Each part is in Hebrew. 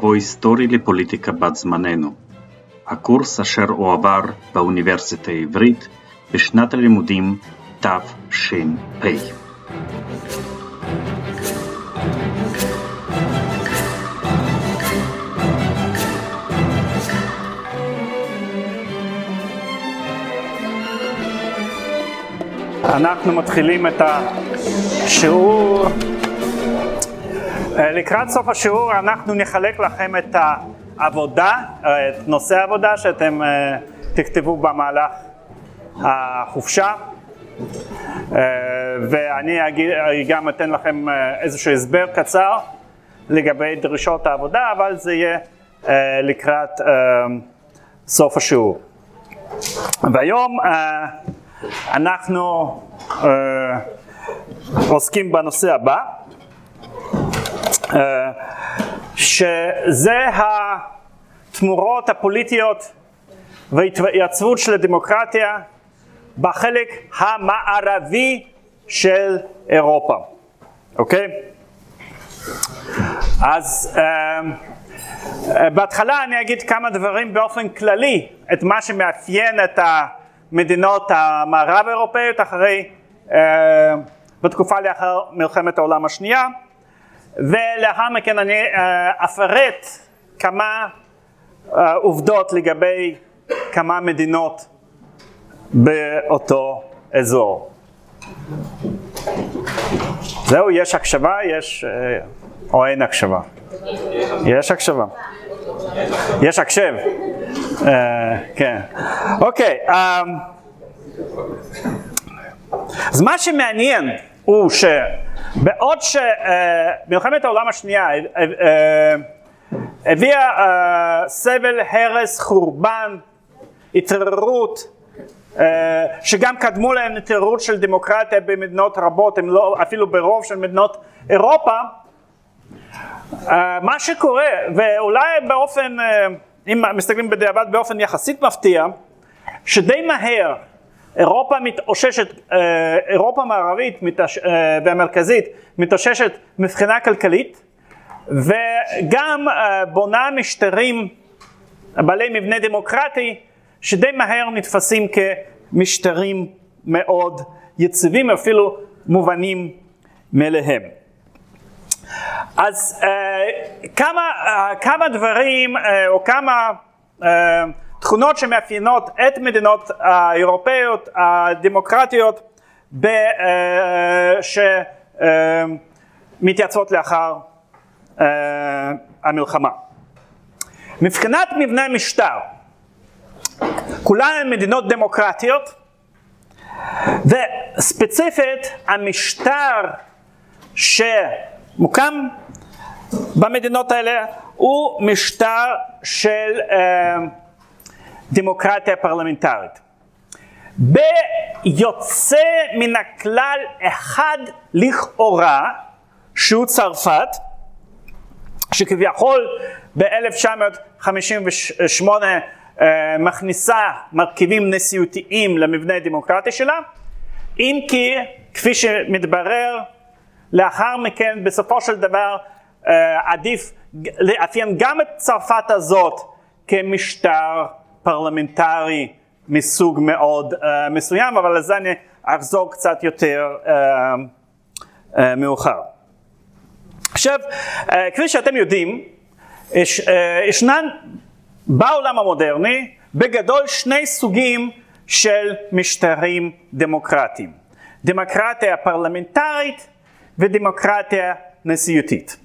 מבוא היסטורי לפוליטיקה בת זמננו, הקורס אשר הועבר באוניברסיטה העברית בשנת הלימודים תש"פ. אנחנו מתחילים את השיעור. אה, לקראת סוף השיעור אנחנו נחלק לכם את העבודה, אה, את נושא העבודה שאתם אה, תכתבו במהלך החופשה. ואני אגיד, גם אתן לכם איזשהו הסבר קצר לגבי דרישות העבודה, אבל זה יהיה לקראת סוף השיעור. והיום אנחנו עוסקים בנושא הבא, שזה התמורות הפוליטיות וההתייצבות של הדמוקרטיה בחלק המערבי של אירופה, אוקיי? אז uh, בהתחלה אני אגיד כמה דברים באופן כללי, את מה שמאפיין את ה... מדינות המערב האירופאיות אחרי, אה, בתקופה לאחר מלחמת העולם השנייה ולאחר מכן אני אה, אפרט כמה אה, עובדות לגבי כמה מדינות באותו אזור. זהו, יש הקשבה, יש או אין הקשבה? יש הקשבה. יש הקשב. אה, כן. אוקיי, אמ, אז מה שמעניין הוא שבעוד שמלחמת העולם השנייה אה, אה, הביאה סבל, הרס, חורבן, התערערות, שגם קדמו להם התערערות של דמוקרטיה במדינות רבות, לא, אפילו ברוב של מדינות אירופה, מה שקורה, ואולי באופן אם מסתכלים בדיעבד באופן יחסית מפתיע, שדי מהר אירופה מתאוששת, אה, אירופה המערבית מתאש, אה, והמרכזית מתאוששת מבחינה כלכלית וגם אה, בונה משטרים בעלי מבנה דמוקרטי שדי מהר נתפסים כמשטרים מאוד יציבים אפילו מובנים מאליהם. אז כמה, כמה דברים או כמה תכונות שמאפיינות את מדינות האירופאיות הדמוקרטיות ב, uh, שמתייצבות uh, לאחר uh, המלחמה. מבחינת מבנה משטר, כולן הן מדינות דמוקרטיות וספציפית המשטר ש... מוקם במדינות האלה הוא משטר של אה, דמוקרטיה פרלמנטרית. ביוצא מן הכלל אחד לכאורה, שהוא צרפת, שכביכול ב-1958 אה, מכניסה מרכיבים נשיאותיים למבנה הדמוקרטי שלה, אם כי כפי שמתברר לאחר מכן בסופו של דבר אה, עדיף לאפיין גם את צרפת הזאת כמשטר פרלמנטרי מסוג מאוד uh, מסוים, אבל לזה אני אחזור קצת יותר uh, uh, מאוחר. עכשיו, uh, כפי שאתם יודעים, יש, uh, ישנן בעולם המודרני בגדול שני סוגים של משטרים דמוקרטיים. דמוקרטיה פרלמנטרית ודמוקרטיה נשיאותית.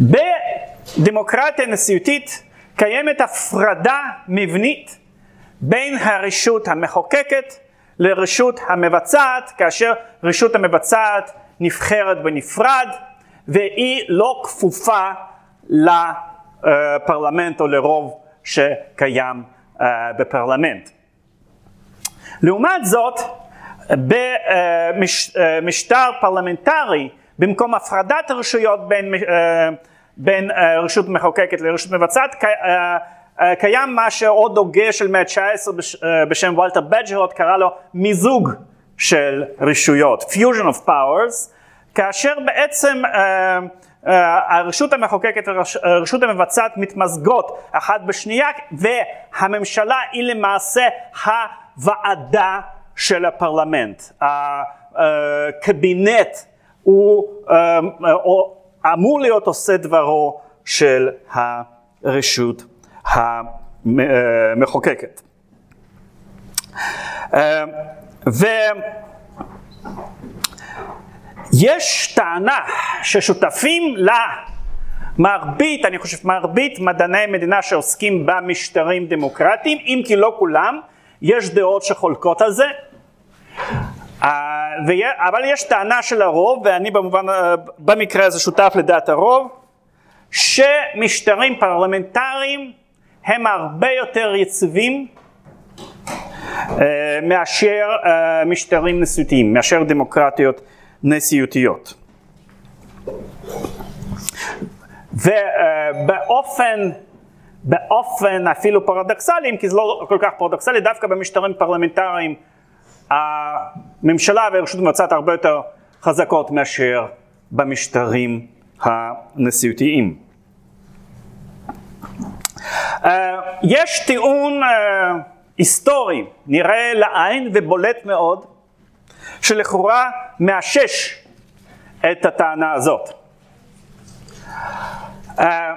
בדמוקרטיה נשיאותית קיימת הפרדה מבנית בין הרשות המחוקקת לרשות המבצעת, כאשר רשות המבצעת נבחרת בנפרד והיא לא כפופה לפרלמנט או לרוב שקיים אה, בפרלמנט. לעומת זאת, במשטר פרלמנטרי, במקום הפרדת הרשויות בין, אה, בין אה, רשות מחוקקת לרשות מבצעת, אה, קיים מה שעוד הוגה של מאה ה-19 בשם וולטר בג'הוט קרא לו מיזוג של רשויות, fusion of powers, כאשר בעצם הרשות המחוקקת והרשות המבצעת מתמזגות אחת בשנייה והממשלה היא למעשה הוועדה של הפרלמנט. הקבינט הוא אמור להיות עושה דברו של הרשות המחוקקת. ויש טענה ששותפים למרבית, אני חושב מרבית מדעני מדינה שעוסקים במשטרים דמוקרטיים, אם כי לא כולם, יש דעות שחולקות על זה. אבל יש טענה של הרוב, ואני במובן, במקרה הזה שותף לדעת הרוב, שמשטרים פרלמנטריים הם הרבה יותר יציבים אה, מאשר אה, משטרים נשיאותיים, מאשר דמוקרטיות נשיאותיות. ובאופן באופן אפילו פרדוקסלי, אם כי זה לא כל כך פרדוקסלי, דווקא במשטרים פרלמנטריים הממשלה והרשות המבצעת הרבה יותר חזקות מאשר במשטרים הנשיאותיים. אה, יש טיעון אה, היסטורי, נראה לעין ובולט מאוד, שלכאורה מאשש את הטענה הזאת. אה,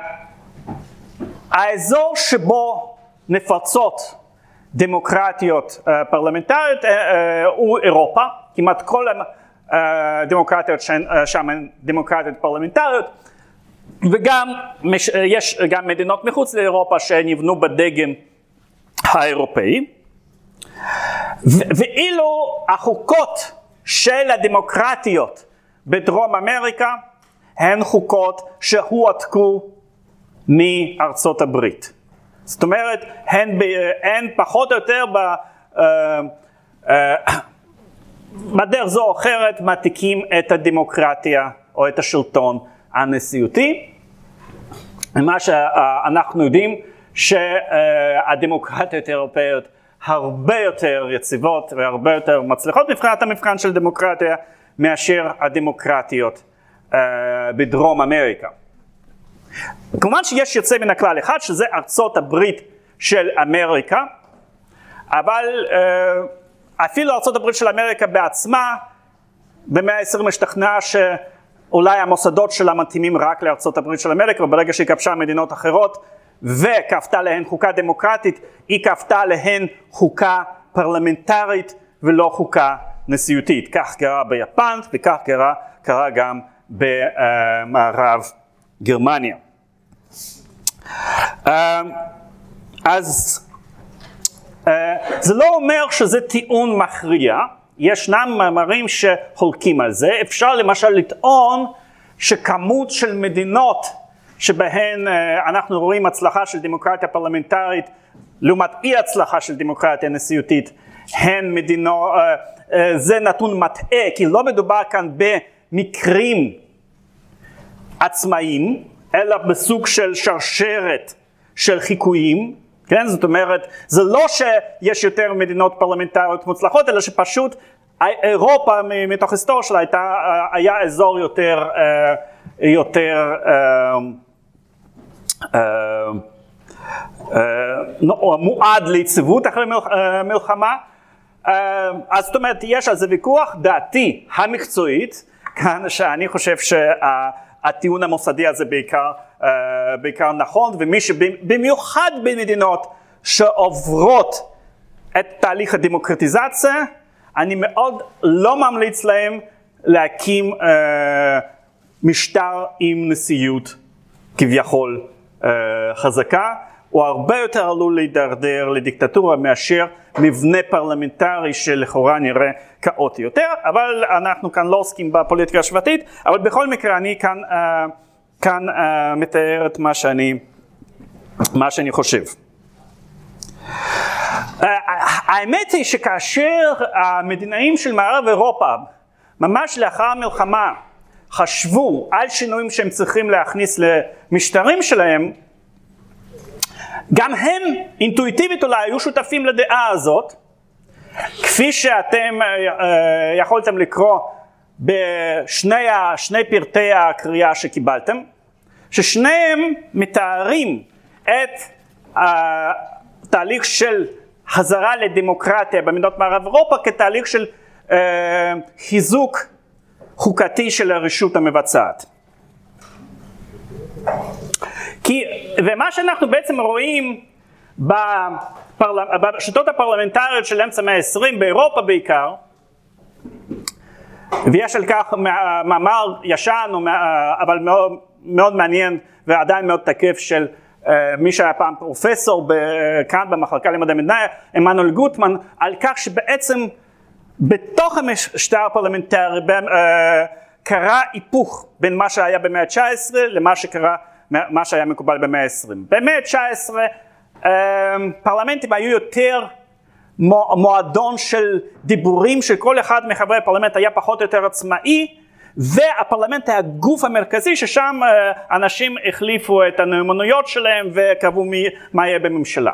האזור שבו נפרצות דמוקרטיות פרלמנטריות הוא אירופה, כמעט כל הדמוקרטיות שם הן דמוקרטיות פרלמנטריות, וגם יש גם מדינות מחוץ לאירופה שנבנו בדגם האירופאי. ואילו החוקות של הדמוקרטיות בדרום אמריקה הן חוקות שהועתקו מארצות הברית. זאת אומרת, הן, ב, הן פחות או יותר ב, uh, uh, בדרך זו או אחרת מעתיקים את הדמוקרטיה או את השלטון הנשיאותי. מה שאנחנו יודעים שהדמוקרטיות האירופאיות הרבה יותר יציבות והרבה יותר מצליחות מבחינת המבחן של דמוקרטיה מאשר הדמוקרטיות בדרום אמריקה. כמובן שיש יוצא מן הכלל אחד שזה ארצות הברית של אמריקה, אבל uh, אפילו ארצות הברית של אמריקה בעצמה במאה ה-20 השתכנעה שאולי המוסדות שלה מתאימים רק לארצות הברית של אמריקה וברגע שהיא כבשה מדינות אחרות וכפתה להן חוקה דמוקרטית, היא כפתה להן חוקה פרלמנטרית ולא חוקה נשיאותית. כך קרה ביפן וכך קרה, קרה גם במערב גרמניה. אז זה לא אומר שזה טיעון מכריע, ישנם מאמרים שחולקים על זה, אפשר למשל לטעון שכמות של מדינות שבהן אה, אנחנו רואים הצלחה של דמוקרטיה פרלמנטרית לעומת אי הצלחה של דמוקרטיה נשיאותית הן מדינות, אה, אה, זה נתון מטעה כי לא מדובר כאן במקרים עצמאיים אלא בסוג של שרשרת של חיקויים, כן? זאת אומרת, זה לא שיש יותר מדינות פרלמנטריות מוצלחות, אלא שפשוט אירופה מתוך היסטוריה שלה הייתה, היה אזור יותר, יותר אה, אה, מועד ליציבות אחרי אה, מלחמה. אז זאת אומרת, יש על זה ויכוח, דעתי המקצועית, כאן שאני חושב שהטיעון המוסדי הזה בעיקר, בעיקר נכון, ומי שבמיוחד במדינות שעוברות את תהליך הדמוקרטיזציה, אני מאוד לא ממליץ להם להקים משטר עם נשיאות כביכול אה, חזקה, הוא הרבה יותר עלול להידרדר לדיקטטורה מאשר מבנה פרלמנטרי שלכאורה נראה כאוטי יותר, אבל אנחנו כאן לא עוסקים בפוליטיקה השוואתית, אבל בכל מקרה אני כאן, uh, כאן uh, מתאר את מה שאני, מה שאני חושב. Uh, האמת היא שכאשר המדינאים של מערב אירופה, ממש לאחר המלחמה, חשבו על שינויים שהם צריכים להכניס למשטרים שלהם, גם הם אינטואיטיבית אולי היו שותפים לדעה הזאת, כפי שאתם uh, יכולתם לקרוא בשני פרטי הקריאה שקיבלתם, ששניהם מתארים את התהליך של חזרה לדמוקרטיה במדינות מערב אירופה כתהליך של אה, חיזוק חוקתי של הרשות המבצעת. כי, ומה שאנחנו בעצם רואים בפרל... בשיטות הפרלמנטריות של אמצע המאה ה-20 באירופה בעיקר, ויש על כך מאמר ישן אבל מאוד, מאוד מעניין ועדיין מאוד תקף של uh, מי שהיה פעם פרופסור כאן במחלקה למדעי מדינה, עמנואל גוטמן, על כך שבעצם בתוך המשטר הפרלמנטרי uh, קרה היפוך בין מה שהיה במאה ה-19 למה שקרה, מה שהיה מקובל במאה ה-20. במאה ה-19 uh, פרלמנטים היו יותר מועדון של דיבורים שכל אחד מחברי הפרלמנט היה פחות או יותר עצמאי והפרלמנט היה הגוף המרכזי ששם uh, אנשים החליפו את הנאמנויות שלהם וקבעו מי, מה יהיה בממשלה.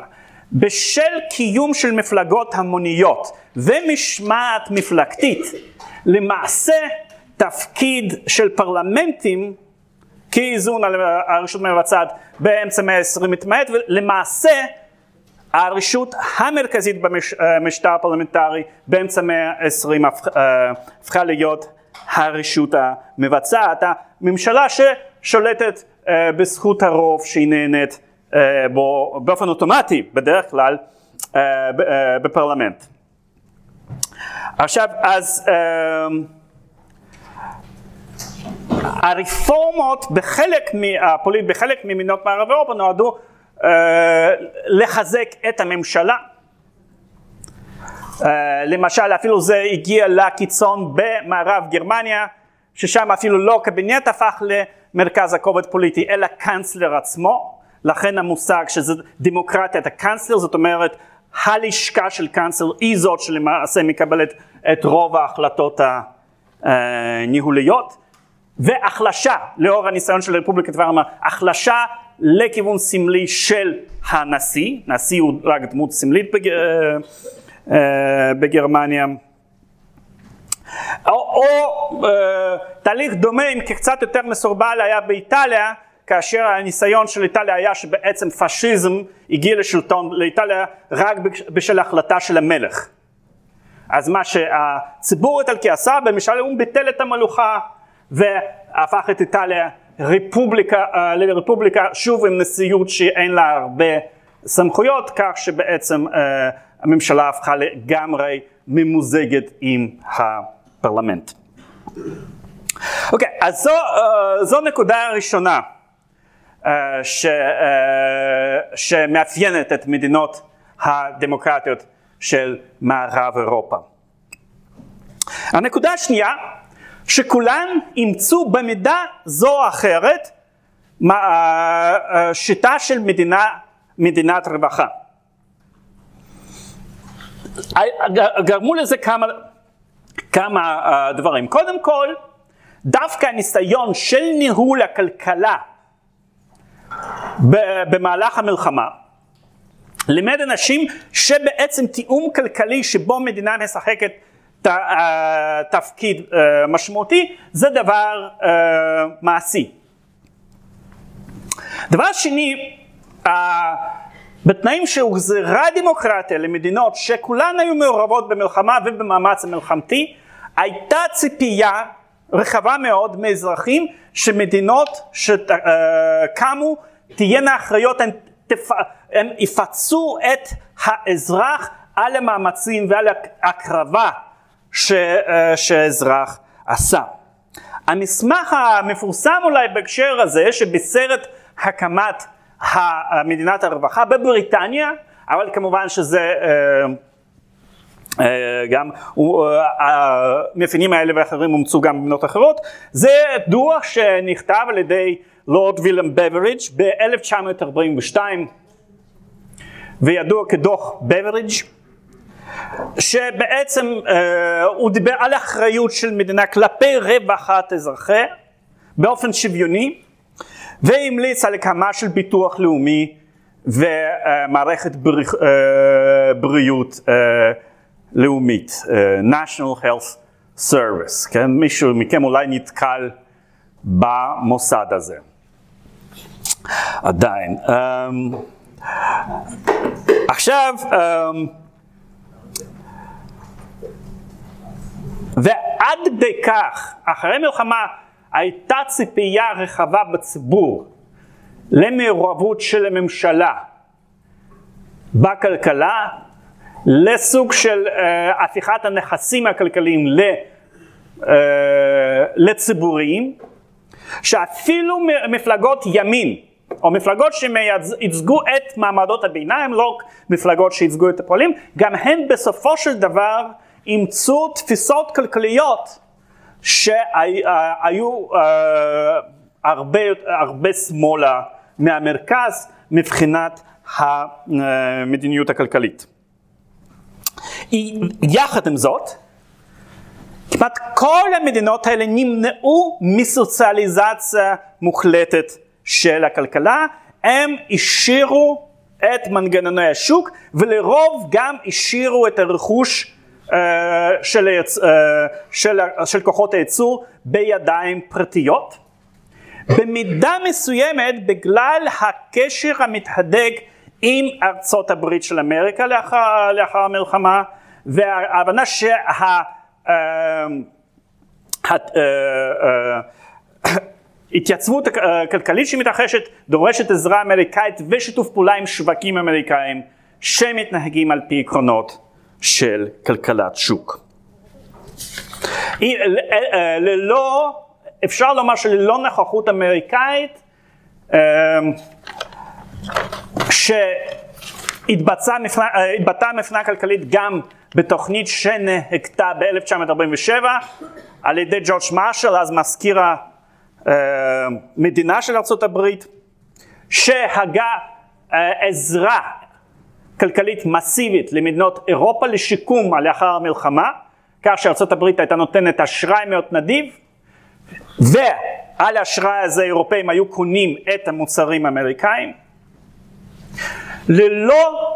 בשל קיום של מפלגות המוניות ומשמעת מפלגתית למעשה תפקיד של פרלמנטים כאיזון על הרשות המבצעת באמצע המאה ה-20 מתמעט ולמעשה הרשות המרכזית במשטר הפרלמנטרי באמצע המאה ה-20 הפכה להיות הרשות המבצעת, הממשלה ששולטת אה, בזכות הרוב שהיא נהנית אה, בו באופן אוטומטי בדרך כלל אה, בפרלמנט. עכשיו אז הרפורמות בחלק, מהפוליט, בחלק ממדינות מערב אירופה נועדו אה, לחזק את הממשלה. אה, למשל אפילו זה הגיע לקיצון במערב גרמניה ששם אפילו לא קבינט הפך למרכז הכובד פוליטי אלא קאנצלר עצמו לכן המושג שזה דמוקרטיית הקאנצלר זאת אומרת הלשכה של קאנצלר היא זאת שלמעשה מקבלת את רוב ההחלטות הניהוליות והחלשה לאור הניסיון של רפובליקת ורמה החלשה לכיוון סמלי של הנשיא, נשיא הוא רק דמות סמלית בג... אה, אה, בגרמניה, או, או אה, תהליך דומה אם קצת יותר מסורבל היה באיטליה כאשר הניסיון של איטליה היה שבעצם פשיזם הגיע לשלטון לאיטליה רק בשל החלטה של המלך. אז מה שהציבור האיטלקי עשה במשאל האו"ם ביטל את המלוכה והפך את איטליה רפובליקה, uh, לרפובליקה שוב עם נשיאות שאין לה הרבה סמכויות, כך שבעצם uh, הממשלה הפכה לגמרי ממוזגת עם הפרלמנט. אוקיי, okay, אז זו, uh, זו נקודה ראשונה uh, ש, שמאפיינת את מדינות הדמוקרטיות של מערב אירופה. הנקודה השנייה שכולן אימצו במידה זו או אחרת אה, אה, שיטה של מדינה, מדינת רווחה. גרמו לזה כמה, כמה אה, דברים. קודם כל, דווקא הניסיון של ניהול הכלכלה במהלך המלחמה לימד אנשים שבעצם תיאום כלכלי שבו מדינה משחקת אה, תפקיד אה, משמעותי, זה דבר אה, מעשי. דבר שני, בתנאים שהוחזרה דמוקרטיה למדינות שכולן היו מעורבות במלחמה ובמאמץ המלחמתי, הייתה ציפייה רחבה מאוד מאזרחים שמדינות שקמו תהיינה אחראיות, הם יפצו את האזרח על המאמצים ועל ההקרבה ש, אה, שאזרח עשה. המסמך המפורסם אולי בהקשר הזה שבסרט הקמת מדינת הרווחה בבריטניה, אבל כמובן שזה אה, אה, גם המאפיינים האלה ואחרים אומצו גם במדינות אחרות, זה דוח שנכתב על ידי לורד וילם בברידג' ב-1942 וידוע כדוח בברידג' שבעצם אה, הוא דיבר על אחריות של מדינה כלפי רווחת אזרחיה באופן שוויוני והמליץ על הקמה של ביטוח לאומי ומערכת בר, אה, בריאות אה, לאומית, אה, national health Service, כן? מישהו מכם אולי נתקל במוסד הזה. עדיין. Um, עכשיו, ועד כדי כך, אחרי מלחמה הייתה ציפייה רחבה בציבור למעורבות של הממשלה בכלכלה, לסוג של uh, הפיכת הנכסים הכלכליים ל, uh, לציבוריים, שאפילו מפלגות ימין, או מפלגות שייצגו את מעמדות הביניים, לא מפלגות שייצגו את הפועלים, גם הן בסופו של דבר אימצו תפיסות כלכליות שהיו uh, הרבה, הרבה שמאלה מהמרכז מבחינת המדיניות הכלכלית. יחד עם זאת, כמעט כל המדינות האלה נמנעו מסוציאליזציה מוחלטת של הכלכלה, הם השאירו את מנגנוני השוק ולרוב גם השאירו את הרכוש של, uh, של, של כוחות הייצור בידיים פרטיות. במידה מסוימת בגלל הקשר המתהדק עם ארצות הברית של אמריקה לאחר, לאחר המלחמה וההבנה שההתייצבות אה, אה, הכלכלית שמתרחשת דורשת עזרה אמריקאית ושיתוף פעולה עם שווקים אמריקאים שמתנהגים על פי עקרונות של כלכלת שוק. אה, ללא אפשר לומר שללא נוכחות אמריקאית, אמ, שהתבטאה מפנה כלכלית גם בתוכנית שנהגתה ב-1947 על ידי ג'ורג' מרשל, אז מזכיר המדינה של ארה"ב, שהגה אה, עזרה כלכלית מסיבית למדינות אירופה לשיקום לאחר המלחמה, כך שארה"ב הייתה נותנת אשראי מאוד נדיב, ועל האשראי הזה האירופאים היו קונים את המוצרים האמריקאים. ללא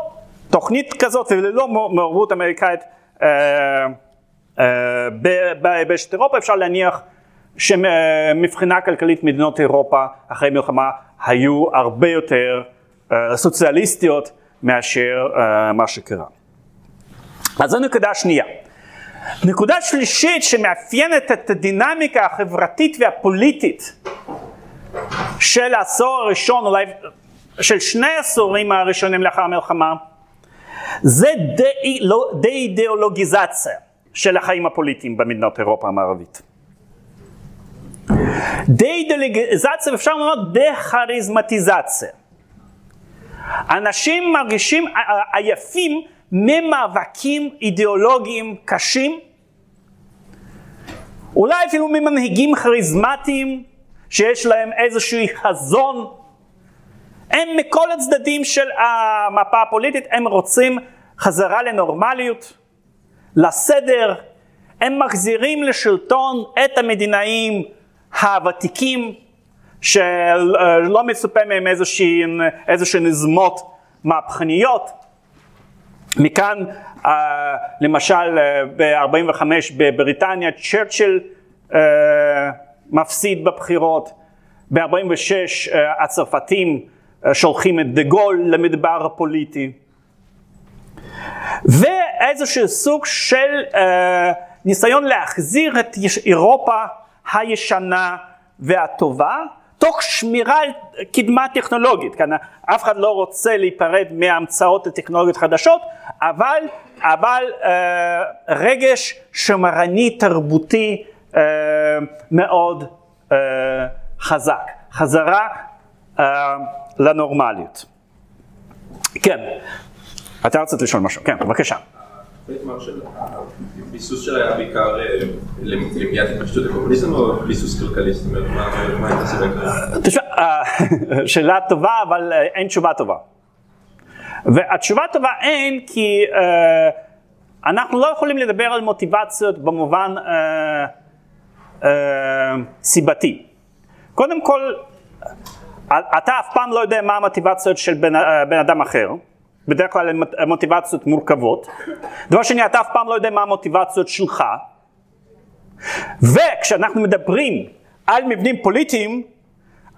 תוכנית כזאת וללא מעורבות אמריקאית אה, אה, ביבשת אירופה אפשר להניח שמבחינה כלכלית מדינות אירופה אחרי מלחמה היו הרבה יותר אה, סוציאליסטיות מאשר אה, מה שקרה. אז זו נקודה שנייה. נקודה שלישית שמאפיינת את הדינמיקה החברתית והפוליטית של העשור הראשון, אולי של שני העשורים הראשונים לאחר המלחמה, זה דה-אידיאולוגיזציה של החיים הפוליטיים במדינות אירופה המערבית. דה-אידיאולוגיזציה, אפשר לומר דה-כריזמטיזציה. אנשים מרגישים עייפים ממאבקים אידיאולוגיים קשים, אולי אפילו ממנהיגים כריזמטיים שיש להם איזשהו חזון. הם מכל הצדדים של המפה הפוליטית, הם רוצים חזרה לנורמליות, לסדר, הם מחזירים לשלטון את המדינאים הוותיקים שלא מצופה מהם איזשהן יוזמות מהפכניות. מכאן uh, למשל uh, ב-45 בבריטניה צ'רצ'יל מפסיד בבחירות, ב-46 uh, הצרפתים שולחים את דה גול למדבר הפוליטי. ואיזשהו סוג של ניסיון להחזיר את אירופה הישנה והטובה תוך שמירה על קדמה טכנולוגית, כאן אף אחד לא רוצה להיפרד מהמצאות הטכנולוגיות חדשות, אבל, אבל אה, רגש שמרני תרבותי אה, מאוד אה, חזק, חזרה אה, לנורמליות. כן, אתה רוצה לשאול משהו, כן, בבקשה. הביסוס שלה היה בעיקר אה, למניעת התפשטות הקומוניזם או ביסוס כלכלי? זאת אומרת, מה הייתה העיקרית? תשמע, אה, שאלה טובה, אבל אה, אין תשובה טובה. והתשובה טובה אין כי אנחנו לא יכולים לדבר על מוטיבציות במובן סיבתי. קודם כל, אתה אף פעם לא יודע מה המוטיבציות של בן אדם אחר. בדרך כלל הן מוטיבציות מורכבות. דבר שני, אתה אף פעם לא יודע מה המוטיבציות שלך. וכשאנחנו מדברים על מבנים פוליטיים,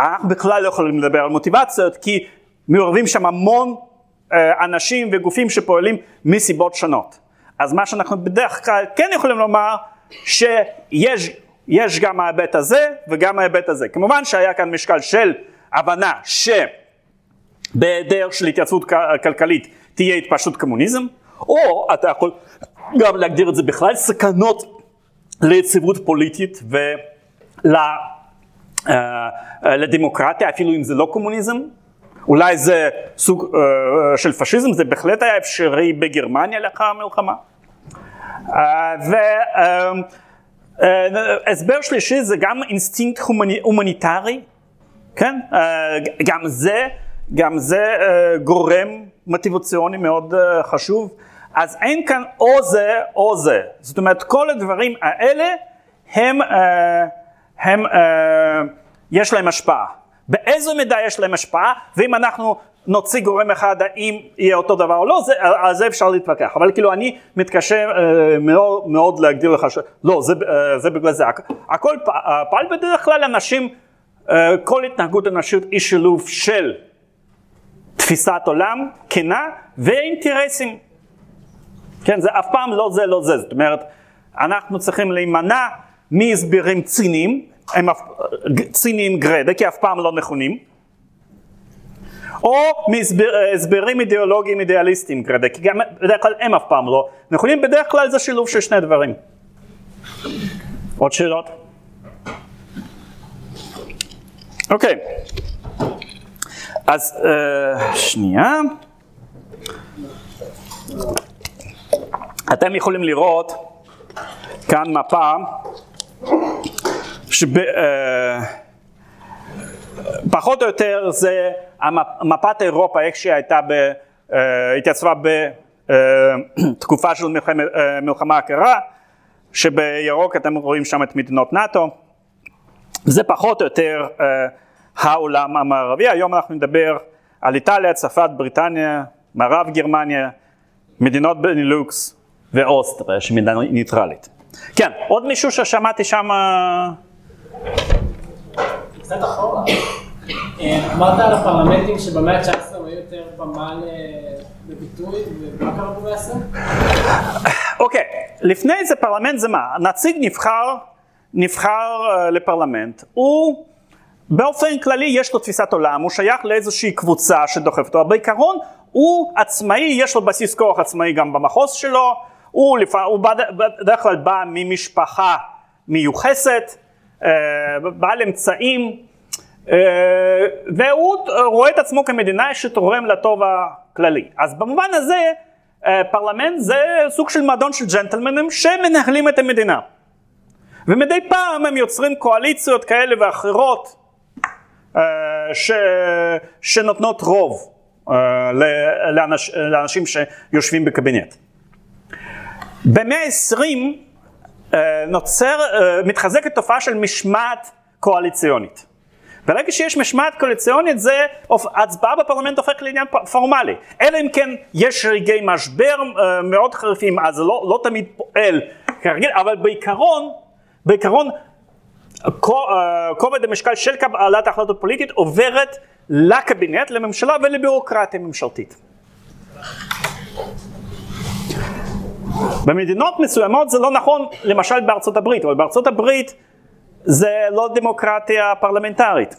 אנחנו בכלל לא יכולים לדבר על מוטיבציות, כי מעורבים שם המון אה, אנשים וגופים שפועלים מסיבות שונות. אז מה שאנחנו בדרך כלל כן יכולים לומר, שיש יש גם ההיבט הזה וגם ההיבט הזה. כמובן שהיה כאן משקל של הבנה שבהיעדר של התייצבות כלכלית תהיה התפשטות קומוניזם, או אתה יכול גם להגדיר את זה בכלל סכנות ליציבות פוליטית ולדמוקרטיה, אה, אפילו אם זה לא קומוניזם. אולי זה סוג uh, של פשיזם, זה בהחלט היה אפשרי בגרמניה לאחר המלחמה. Uh, והסבר uh, שלישי זה גם אינסטינקט הומני, הומניטרי, כן? גם זה, גם זה uh, גורם מוטיבציוני מאוד uh, חשוב. אז אין כאן או זה או זה. זאת אומרת, כל הדברים האלה הם, uh, הם יש להם השפעה. באיזו מידה יש להם השפעה, ואם אנחנו נוציא גורם אחד, האם יהיה אותו דבר או לא, זה, על זה אפשר להתווכח. אבל כאילו אני מתקשה uh, מאוד, מאוד להגדיר לך ש... לא, זה, uh, זה בגלל זה. הכל פעל בדרך כלל אנשים, uh, כל התנהגות אנושית היא שילוב של תפיסת עולם כנה ואינטרסים. כן, זה אף פעם לא זה, לא זה. זאת אומרת, אנחנו צריכים להימנע מהסברים ציניים, הם ציניים גרדה, כי אף פעם לא נכונים, או מהסברים אידיאולוגיים אידיאליסטיים גרדה, כי גם בדרך כלל הם אף פעם לא נכונים, בדרך כלל זה שילוב של שני דברים. עוד שאלות? אוקיי, אז uh, שנייה. אתם יכולים לראות כאן מפה שפחות אה, או יותר זה מפת אירופה איך שהיא הייתה, ב, אה, התייצבה בתקופה אה, של מלחמה הקרה, שבירוק אתם רואים שם את מדינות נאט"ו, זה פחות או יותר העולם המערבי, היום אנחנו נדבר על איטליה, צרפת, בריטניה, מערב גרמניה, מדינות בנילוקס ואוסטריה שהיא מדינה ניטרלית. כן, עוד מישהו ששמעתי שם... קצת אחורה. אה, אמרת על הפרלמנטים שבמאה ה-19 היו יותר במה לביטוי, ומה קרה פה בעשר? אוקיי, לפני זה פרלמנט זה מה? הנציג נבחר, נבחר אה, לפרלמנט, הוא באופן כללי יש לו תפיסת עולם, הוא שייך לאיזושהי קבוצה שדוחפת אותו, בעיקרון הוא עצמאי, יש לו בסיס כוח עצמאי גם במחוז שלו, הוא, לפ... הוא בדרך כלל בא ממשפחה מיוחסת, אה, בעל אמצעים, אה, והוא רואה את עצמו כמדינה שתורם לטוב הכללי. אז במובן הזה אה, פרלמנט זה סוג של מועדון של ג'נטלמנים שמנהלים את המדינה. ומדי פעם הם יוצרים קואליציות כאלה ואחרות ש... שנותנות רוב לאנש... לאנשים שיושבים בקבינט. במאה העשרים אה, נוצר, אה, מתחזקת תופעה של משמעת קואליציונית. ברגע שיש משמעת קואליציונית זה הצבעה בפרלמנט הופך לעניין פורמלי. אלא אם כן יש רגעי משבר אה, מאוד חריפים אז זה לא, לא תמיד פועל כרגיל, אבל בעיקרון, בעיקרון כובד המשקל של קבלת החלטות פוליטית עוברת לקבינט, לממשלה ולביורוקרטיה ממשלתית. במדינות מסוימות זה לא נכון, למשל בארצות הברית, אבל בארצות הברית זה לא דמוקרטיה פרלמנטרית.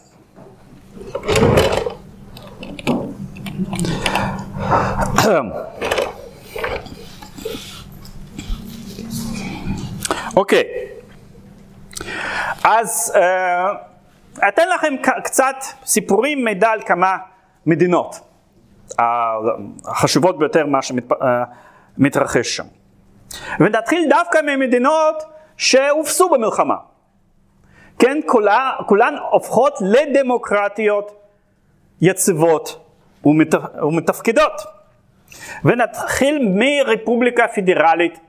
אוקיי, אז uh, אתן לכם קצת סיפורים, מידע על כמה מדינות החשובות ביותר מה שמתרחש אה, שם. ונתחיל דווקא ממדינות שהופסו במלחמה. כן, כולה, כולן הופכות לדמוקרטיות יציבות ומתפקדות. ונתחיל מרפובליקה פדרלית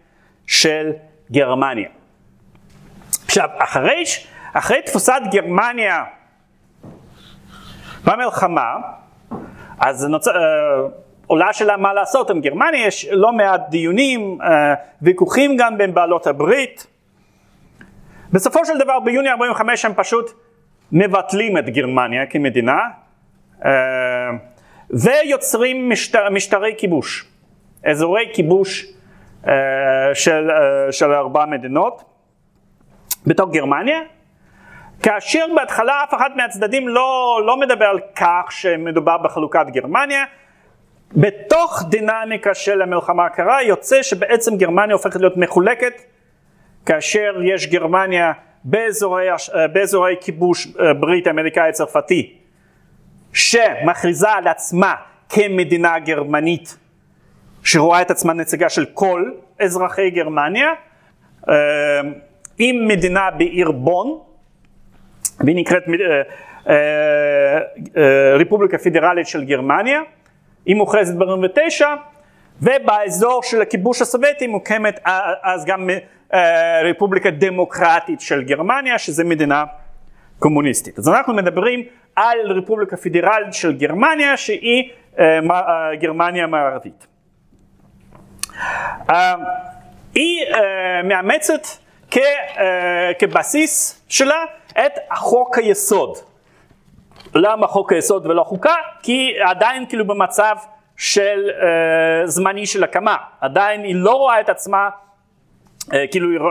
של גרמניה. עכשיו, אחרי, אחרי תפוסת גרמניה במלחמה, אז נוצר, עולה שאלה מה לעשות עם גרמניה, יש לא מעט דיונים, אה, ויכוחים גם בין בעלות הברית, בסופו של דבר ביוני 45 הם פשוט מבטלים את גרמניה כמדינה אה, ויוצרים משטר, משטרי כיבוש, אזורי כיבוש אה, של, אה, של ארבע מדינות בתוך גרמניה, כאשר בהתחלה אף אחד מהצדדים לא, לא מדבר על כך שמדובר בחלוקת גרמניה, בתוך דינמיקה של המלחמה הקרה יוצא שבעצם גרמניה הופכת להיות מחולקת כאשר יש גרמניה באזורי, באזורי כיבוש אה, ברית אמריקאי צרפתי שמכריזה על עצמה כמדינה גרמנית שרואה את עצמה נציגה של כל אזרחי גרמניה אה, עם מדינה בעיר בון והיא נקראת אה, רפובליקה פדרלית של גרמניה היא מוכרזת ב-49 ובאזור של הכיבוש הסובייטי מוקמת אז גם אה, רפובליקה דמוקרטית של גרמניה, שזה מדינה קומוניסטית. אז אנחנו מדברים על רפובליקה פדרלית של גרמניה, שהיא אה, אה, גרמניה המערבית. היא מאמצת כ, כבסיס שלה את חוק היסוד. למה חוק היסוד ולא חוקה? כי עדיין כאילו במצב של זמני של הקמה, עדיין היא לא רואה את עצמה אה, כאילו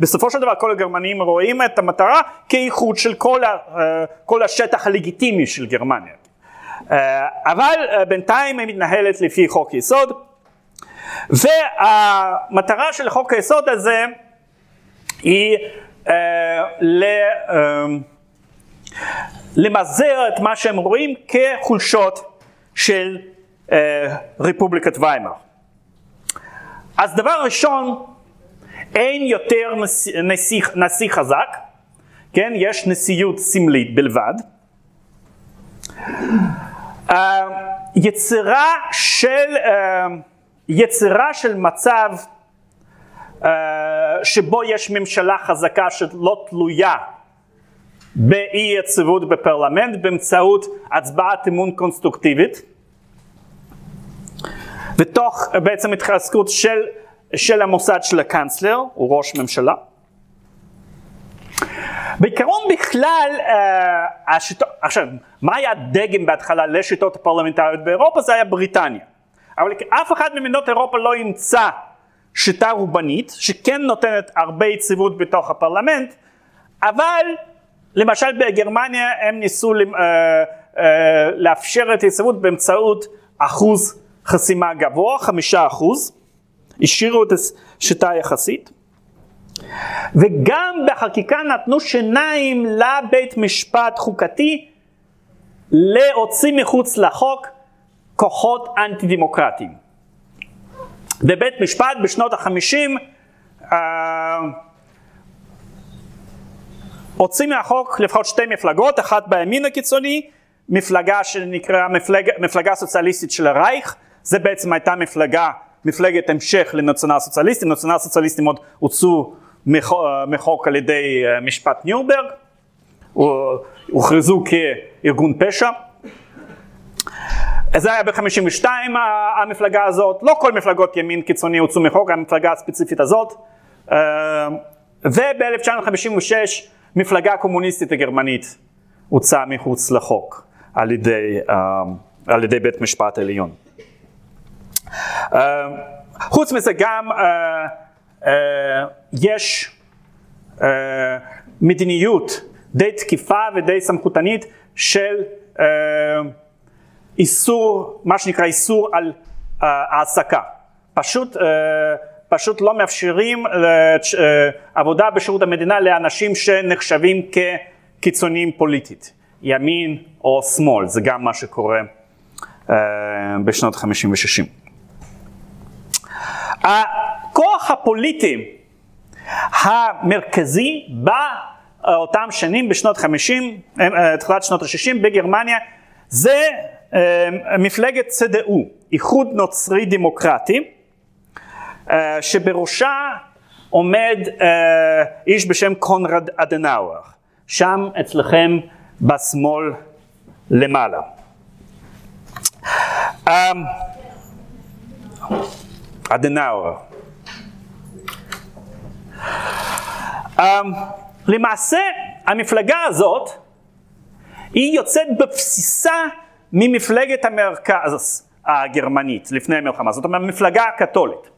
בסופו של דבר כל הגרמנים רואים את המטרה כאיחוד של כל, ה, אה, כל השטח הלגיטימי של גרמניה. אה, אבל בינתיים היא מתנהלת לפי חוק יסוד והמטרה של חוק היסוד הזה היא ל, למזער את מה שהם רואים כחולשות של רפובליקת ויימאר. אז דבר ראשון אין יותר נשיא, נשיא, נשיא חזק, כן, יש נשיאות סמלית בלבד. Uh, יצירה של, uh, יצירה של מצב uh, שבו יש ממשלה חזקה שלא תלויה באי יציבות בפרלמנט באמצעות הצבעת אמון קונסטרוקטיבית ותוך בעצם התחזקות של של המוסד של הקאנצלר, הוא ראש ממשלה. בעיקרון בכלל, uh, השיטו, עכשיו, מה היה הדגם בהתחלה לשיטות הפרלמנטריות באירופה? זה היה בריטניה. אבל אף אחד ממדינות אירופה לא ימצא שיטה רובנית, שכן נותנת הרבה יציבות בתוך הפרלמנט, אבל למשל בגרמניה הם ניסו uh, uh, לאפשר את היציבות באמצעות אחוז חסימה גבוה, חמישה אחוז. השאירו את השיטה היחסית. וגם בחקיקה נתנו שיניים לבית משפט חוקתי להוציא מחוץ לחוק כוחות אנטי דמוקרטיים. בבית משפט בשנות החמישים אה, הוציא מהחוק לפחות שתי מפלגות, אחת בימין הקיצוני, מפלגה שנקראה מפלג, מפלגה סוציאליסטית של הרייך, זה בעצם הייתה מפלגה מפלגת המשך לנציונל סוציאליסטים, נציונל סוציאליסטים עוד הוצאו מחוק על ידי אה, משפט ניורברג, הוכרזו כארגון פשע. זה היה ב-52 המפלגה הזאת, לא כל מפלגות ימין קיצוני הוצאו מחוק, המפלגה הספציפית הזאת. אה, וב-1956 מפלגה קומוניסטית הגרמנית הוצאה מחוץ לחוק על ידי, אה, על ידי בית משפט עליון. אה, חוץ מזה גם יש מדיניות די תקיפה ודי סמכותנית של איסור, מה שנקרא איסור על העסקה. פשוט, פשוט לא מאפשרים עבודה בשירות המדינה לאנשים שנחשבים כקיצוניים פוליטית, ימין או שמאל, זה גם מה שקורה בשנות 50 ו-60. הכוח הפוליטי המרכזי באותם שנים בשנות 50, אה, תחילת שנות ה-60 בגרמניה זה אה, מפלגת צד"ו, איחוד נוצרי דמוקרטי, אה, שבראשה עומד איש בשם קונרד אדנאואר, שם אצלכם בשמאל למעלה. אדנאואר. Um, למעשה המפלגה הזאת היא יוצאת בבסיסה ממפלגת המרכז הגרמנית לפני המלחמה, זאת אומרת המפלגה הקתולית.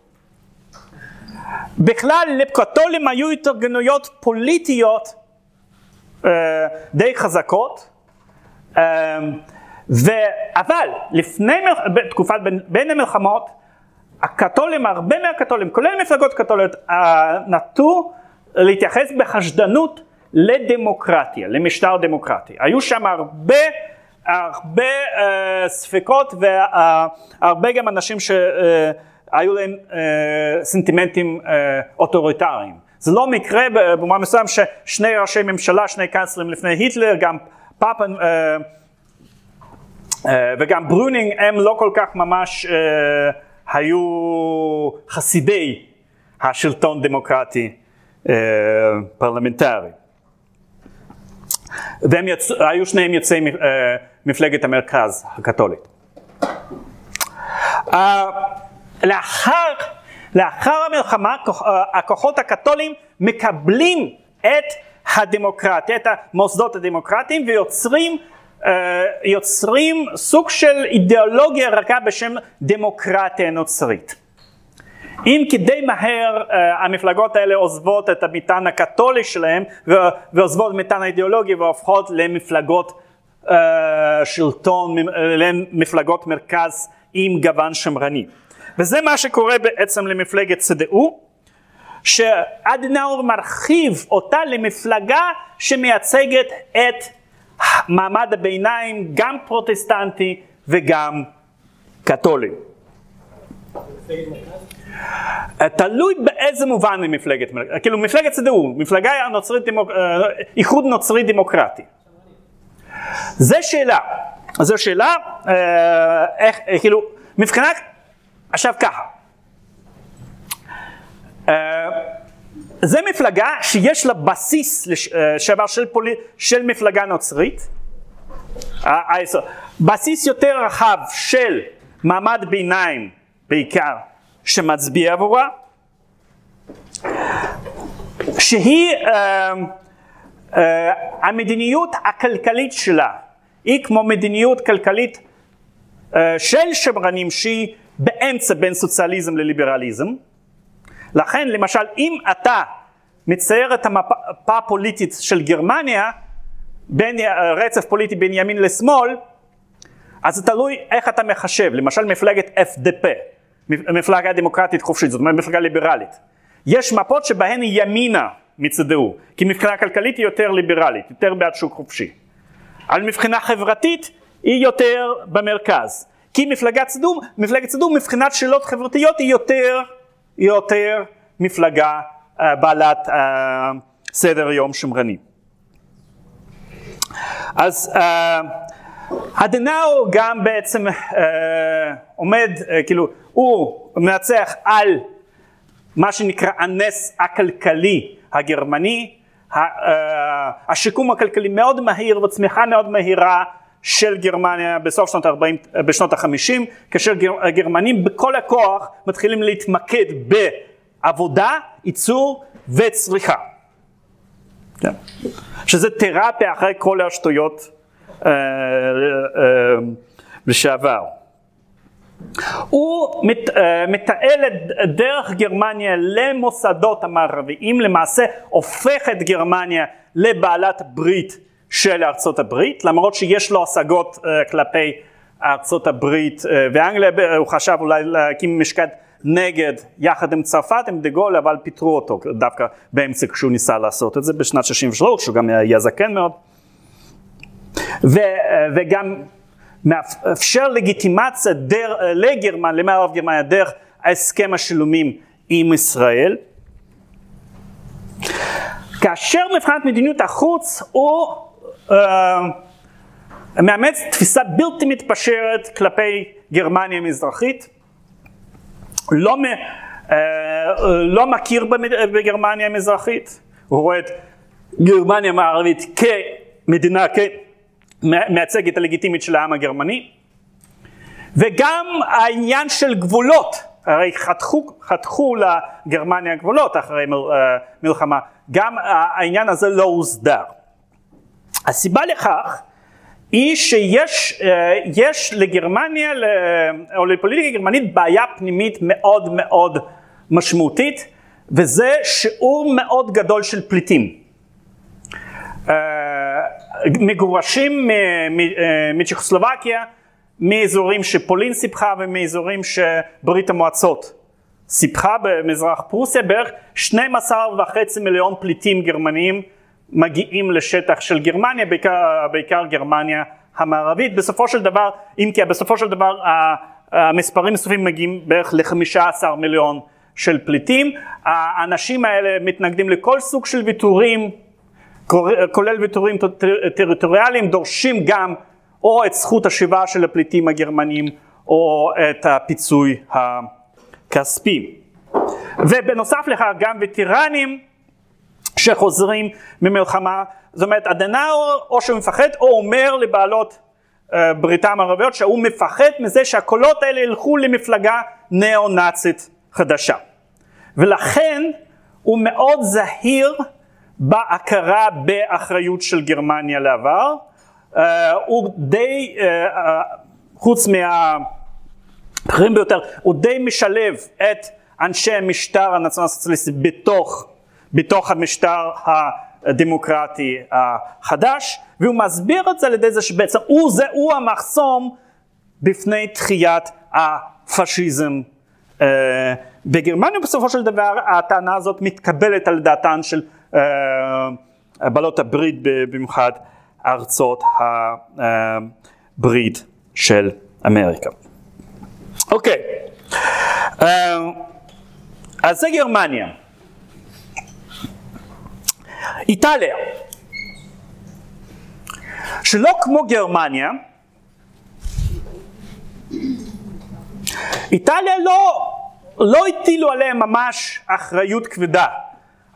בכלל לקתולים היו התארגנויות פוליטיות אה, די חזקות, אה, ו... אבל לפני, בתקופת בין, בין המלחמות, הקתולים, הרבה מהקתולים, כולל מפלגות קתוליות, אה, נטו להתייחס בחשדנות לדמוקרטיה, למשטר דמוקרטי. היו שם הרבה, הרבה uh, ספקות והרבה גם אנשים שהיו להם uh, סנטימנטים uh, אוטוריטריים. זה לא מקרה במובן מסוים ששני ראשי ממשלה, שני קאנצלרים לפני היטלר, גם פאפן וגם ברונינג, הם לא כל כך ממש היו חסידי השלטון דמוקרטי פרלמנטרי. והם יצ... היו שניהם יוצאי uh, מפלגת המרכז הקתולית. Uh, לאחר, לאחר המלחמה uh, הכוחות הקתולים מקבלים את הדמוקרטיה, את המוסדות הדמוקרטיים ויוצרים uh, יוצרים סוג של אידיאולוגיה רכה בשם דמוקרטיה נוצרית. אם כדי מהר uh, המפלגות האלה עוזבות את המטען הקתולי שלהם ועוזבות את המטען האידיאולוגי והופכות למפלגות שלטון, למפלגות מרכז עם גוון שמרני. וזה מה שקורה בעצם למפלגת צדעו, שאדנאור מרחיב אותה למפלגה שמייצגת את מעמד הביניים, גם פרוטסטנטי וגם קתולי. תלוי באיזה מובן היא מפלגת, כאילו מפלגת צדעו, מפלגה נוצרית, אה, איחוד נוצרי דמוקרטי. זה שאלה, זו שאלה, אה, איך, כאילו, מבחינת, עכשיו ככה, אה, זה מפלגה שיש לה בסיס לשעבר של, פולי, של מפלגה נוצרית, בסיס יותר רחב של מעמד ביניים בעיקר שמצביע עבורה, שהיא uh, המדיניות הכלכלית שלה, היא כמו מדיניות כלכלית uh, של שמרנים שהיא באמצע בין סוציאליזם לליברליזם. לכן למשל אם אתה מצייר את המפה הפוליטית של גרמניה, בין רצף פוליטי בין ימין לשמאל, אז זה תלוי איך אתה מחשב, למשל מפלגת FDP, מפלגה דמוקרטית חופשית, זאת אומרת מפלגה ליברלית. יש מפות שבהן היא ימינה מצדו, כי מבחינה כלכלית היא יותר ליברלית, יותר בעד שוק חופשי. על מבחינה חברתית היא יותר במרכז. כי מפלגת צדום, מפלגת צדום מבחינת שאלות חברתיות היא יותר, היא יותר מפלגה uh, בעלת uh, סדר יום שמרני. אז uh, הדנאו גם בעצם uh, עומד, uh, כאילו, הוא מנצח על מה שנקרא הנס הכלכלי הגרמני, uh, השיקום הכלכלי מאוד מהיר וצמיחה מאוד מהירה של גרמניה בסוף שנות ה-40, בשנות ה-50, כאשר הגרמנים בכל הכוח מתחילים להתמקד בעבודה, ייצור וצריכה. כן. שזה תרפיה אחרי כל השטויות אה, אה, לשעבר. הוא מת, אה, מתעל את דרך גרמניה למוסדות המערביים, למעשה הופך את גרמניה לבעלת ברית של ארצות הברית, למרות שיש לו השגות uh, כלפי ארצות הברית uh, ואנגליה, הוא חשב אולי להקים משקד נגד יחד עם צרפת, עם דה גול, אבל פיטרו אותו דווקא באמצע כשהוא ניסה לעשות את זה בשנת 63, שהוא גם היה זקן מאוד. ו, וגם מאפשר לגיטימציה דר, לגרמן, למערב גרמניה, דרך ההסכם השלומים עם ישראל. כאשר מבחינת מדיניות החוץ הוא uh, מאמץ תפיסה בלתי מתפשרת כלפי גרמניה המזרחית, לא, uh, לא מכיר בגרמניה המזרחית, הוא רואה את גרמניה המערבית כמדינה, כמייצגת הלגיטימית של העם הגרמני, וגם העניין של גבולות, הרי חתכו, חתכו לגרמניה גבולות אחרי מל, מלחמה, גם העניין הזה לא הוסדר. הסיבה לכך היא שיש יש לגרמניה או לפוליטיקה גרמנית בעיה פנימית מאוד מאוד משמעותית וזה שיעור מאוד גדול של פליטים. מגורשים מצ'כוסלובקיה מאזורים שפולין סיפחה ומאזורים שברית המועצות סיפחה במזרח פרוסיה בערך 12 וחצי מיליון פליטים גרמניים מגיעים לשטח של גרמניה, בעיקר, בעיקר גרמניה המערבית. בסופו של דבר, אם כי בסופו של דבר המספרים הסופיים מגיעים בערך ל-15 מיליון של פליטים. האנשים האלה מתנגדים לכל סוג של ויתורים, כולל ויתורים טריטוריאליים, דורשים גם או את זכות השיבה של הפליטים הגרמנים או את הפיצוי הכספי. ובנוסף לכך גם וטרנים שחוזרים ממלחמה, זאת אומרת אדנאו או שהוא מפחד או אומר לבעלות אה, בריתם הערביות שהוא מפחד מזה שהקולות האלה ילכו למפלגה ניאו-נאצית חדשה. ולכן הוא מאוד זהיר בהכרה באחריות של גרמניה לעבר. Uh, הוא די, uh, uh, חוץ מהבכירים ביותר, הוא די משלב את אנשי המשטר הנציונל סוציאליסטי בתוך, בתוך המשטר הדמוקרטי החדש, והוא מסביר את זה על ידי זה שבעצם הוא זה, הוא המחסום בפני תחיית הפשיזם בגרמניה בסופו של דבר הטענה הזאת מתקבלת על דעתן של בעלות הברית במיוחד ארצות הברית של אמריקה. אוקיי, uh, אז זה גרמניה. איטליה, שלא כמו גרמניה, איטליה לא לא הטילו עליהם ממש אחריות כבדה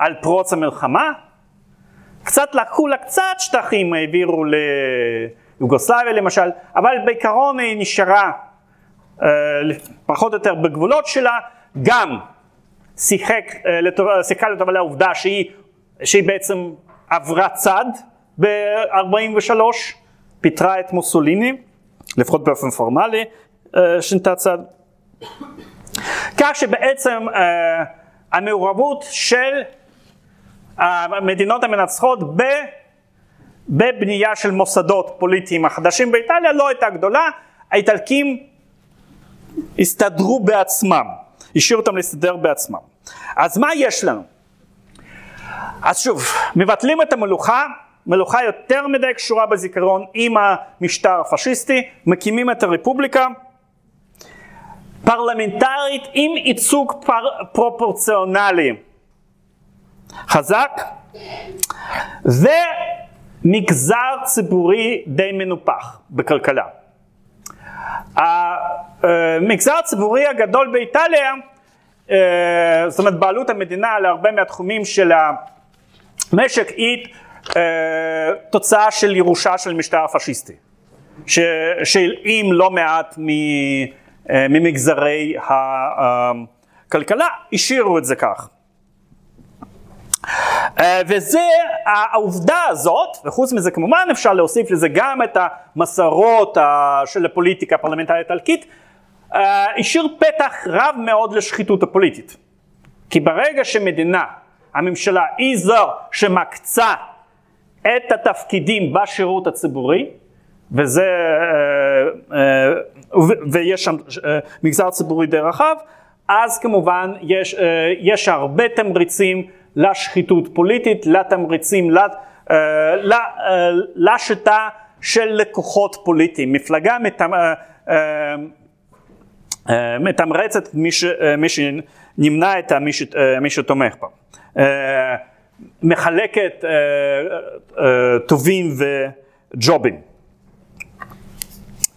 על פרוץ המלחמה, קצת לקחו לה קצת שטחים, העבירו ליוגוסלביה למשל, אבל בעיקרון היא נשארה אה, פחות או יותר בגבולות שלה, גם שיחק, אה, שיחקה לטובה לעובדה שהיא, שהיא בעצם עברה צד ב-43, פיטרה את מוסוליני, לפחות באופן פורמלי, אה, שינתה צד. כך שבעצם המעורבות של המדינות המנצחות ב, בבנייה של מוסדות פוליטיים החדשים באיטליה לא הייתה גדולה, האיטלקים הסתדרו בעצמם, השאירו אותם להסתדר בעצמם. אז מה יש לנו? אז שוב, מבטלים את המלוכה, מלוכה יותר מדי קשורה בזיכרון עם המשטר הפשיסטי, מקימים את הרפובליקה, פרלמנטרית עם ייצוג פר, פרופורציונלי חזק ומגזר ציבורי די מנופח בכלכלה. המגזר הציבורי הגדול באיטליה, אה, זאת אומרת בעלות המדינה על הרבה מהתחומים של המשק היא אה, תוצאה של ירושה של משטר הפשיסטי, שהלאים לא מעט. אה, ממגזרי הכלכלה, השאירו את זה כך. אה, וזה העובדה הזאת, וחוץ מזה כמובן אפשר להוסיף לזה גם את המסורות של הפוליטיקה הפרלמנטרית האיטלקית, אה, השאיר פתח רב מאוד לשחיתות הפוליטית. כי ברגע שמדינה, הממשלה, היא זו שמקצה את התפקידים בשירות הציבורי, וזה, אה, אה, ויש שם אה, מגזר ציבורי די רחב, אז כמובן יש, יש הרבה תמריצים לשחיתות פוליטית, לתמריצים, לשיטה של לקוחות פוליטיים. מפלגה מתמרצת מי, מי שנמנע את מי, שתומך בה. מחלקת טובים וג'ובים.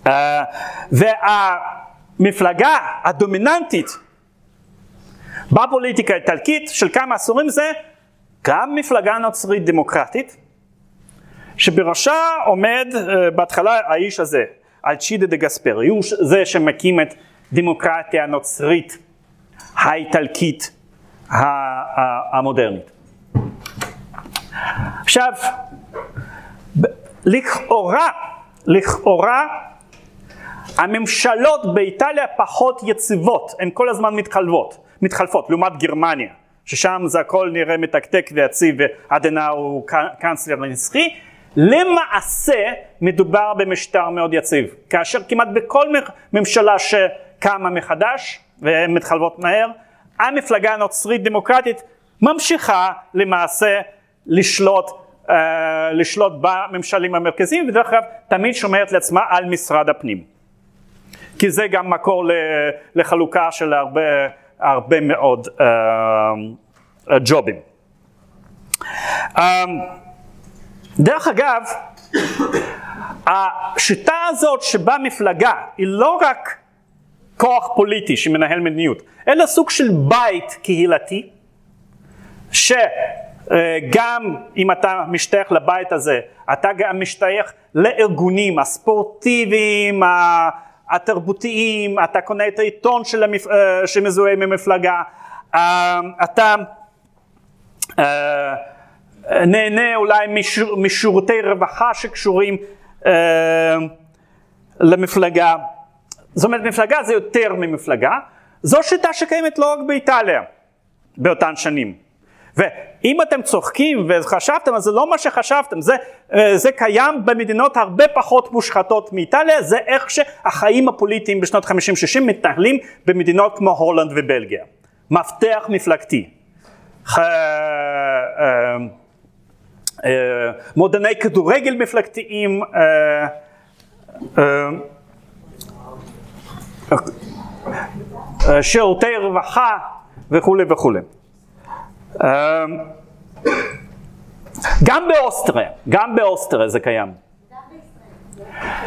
אה, והמפלגה הדומיננטית בפוליטיקה האיטלקית של כמה עשורים זה גם מפלגה נוצרית דמוקרטית שבראשה עומד uh, בהתחלה האיש הזה, אלצ'ידה דה גספרי, הוא זה שמקים את דמוקרטיה הנוצרית האיטלקית המודרנית. עכשיו, לכאורה, לכאורה הממשלות באיטליה פחות יציבות, הן כל הזמן מתחלפות, מתחלפות, לעומת גרמניה, ששם זה הכל נראה מתקתק ויציב ואדנאו הוא קאנצלר נצחי, למעשה מדובר במשטר מאוד יציב, כאשר כמעט בכל ממשלה שקמה מחדש והן מתחלפות מהר, המפלגה הנוצרית דמוקרטית ממשיכה למעשה לשלוט, uh, לשלוט בממשלים המרכזיים ודרך אגב תמיד שומרת לעצמה על משרד הפנים. כי זה גם מקור לחלוקה של הרבה, הרבה מאוד uh, ג'ובים. Um, דרך אגב, השיטה הזאת שבה מפלגה היא לא רק כוח פוליטי שמנהל מדיניות, אלא סוג של בית קהילתי, שגם אם אתה משתייך לבית הזה, אתה גם משתייך לארגונים הספורטיביים, התרבותיים, אתה קונה את העיתון המפ... אה, שמזוהה עם המפלגה, אה, אתה אה, נהנה אולי משור... משירותי רווחה שקשורים למפלגה. זאת אומרת מפלגה זה יותר ממפלגה, זו שיטה שקיימת לא רק באיטליה באותן שנים. ואם אתם צוחקים וחשבתם, אז זה לא מה שחשבתם, זה, אה, זה קיים במדינות הרבה פחות מושחתות מאיטליה, זה איך שהחיים הפוליטיים בשנות 50-60 מתנהלים במדינות כמו הולנד ובלגיה. מפתח מפלגתי. אה, אה, מועדוני כדורגל מפלגתיים, שירותי רווחה וכולי וכולי. אמ, גם באוסטריה, גם באוסטריה זה קיים.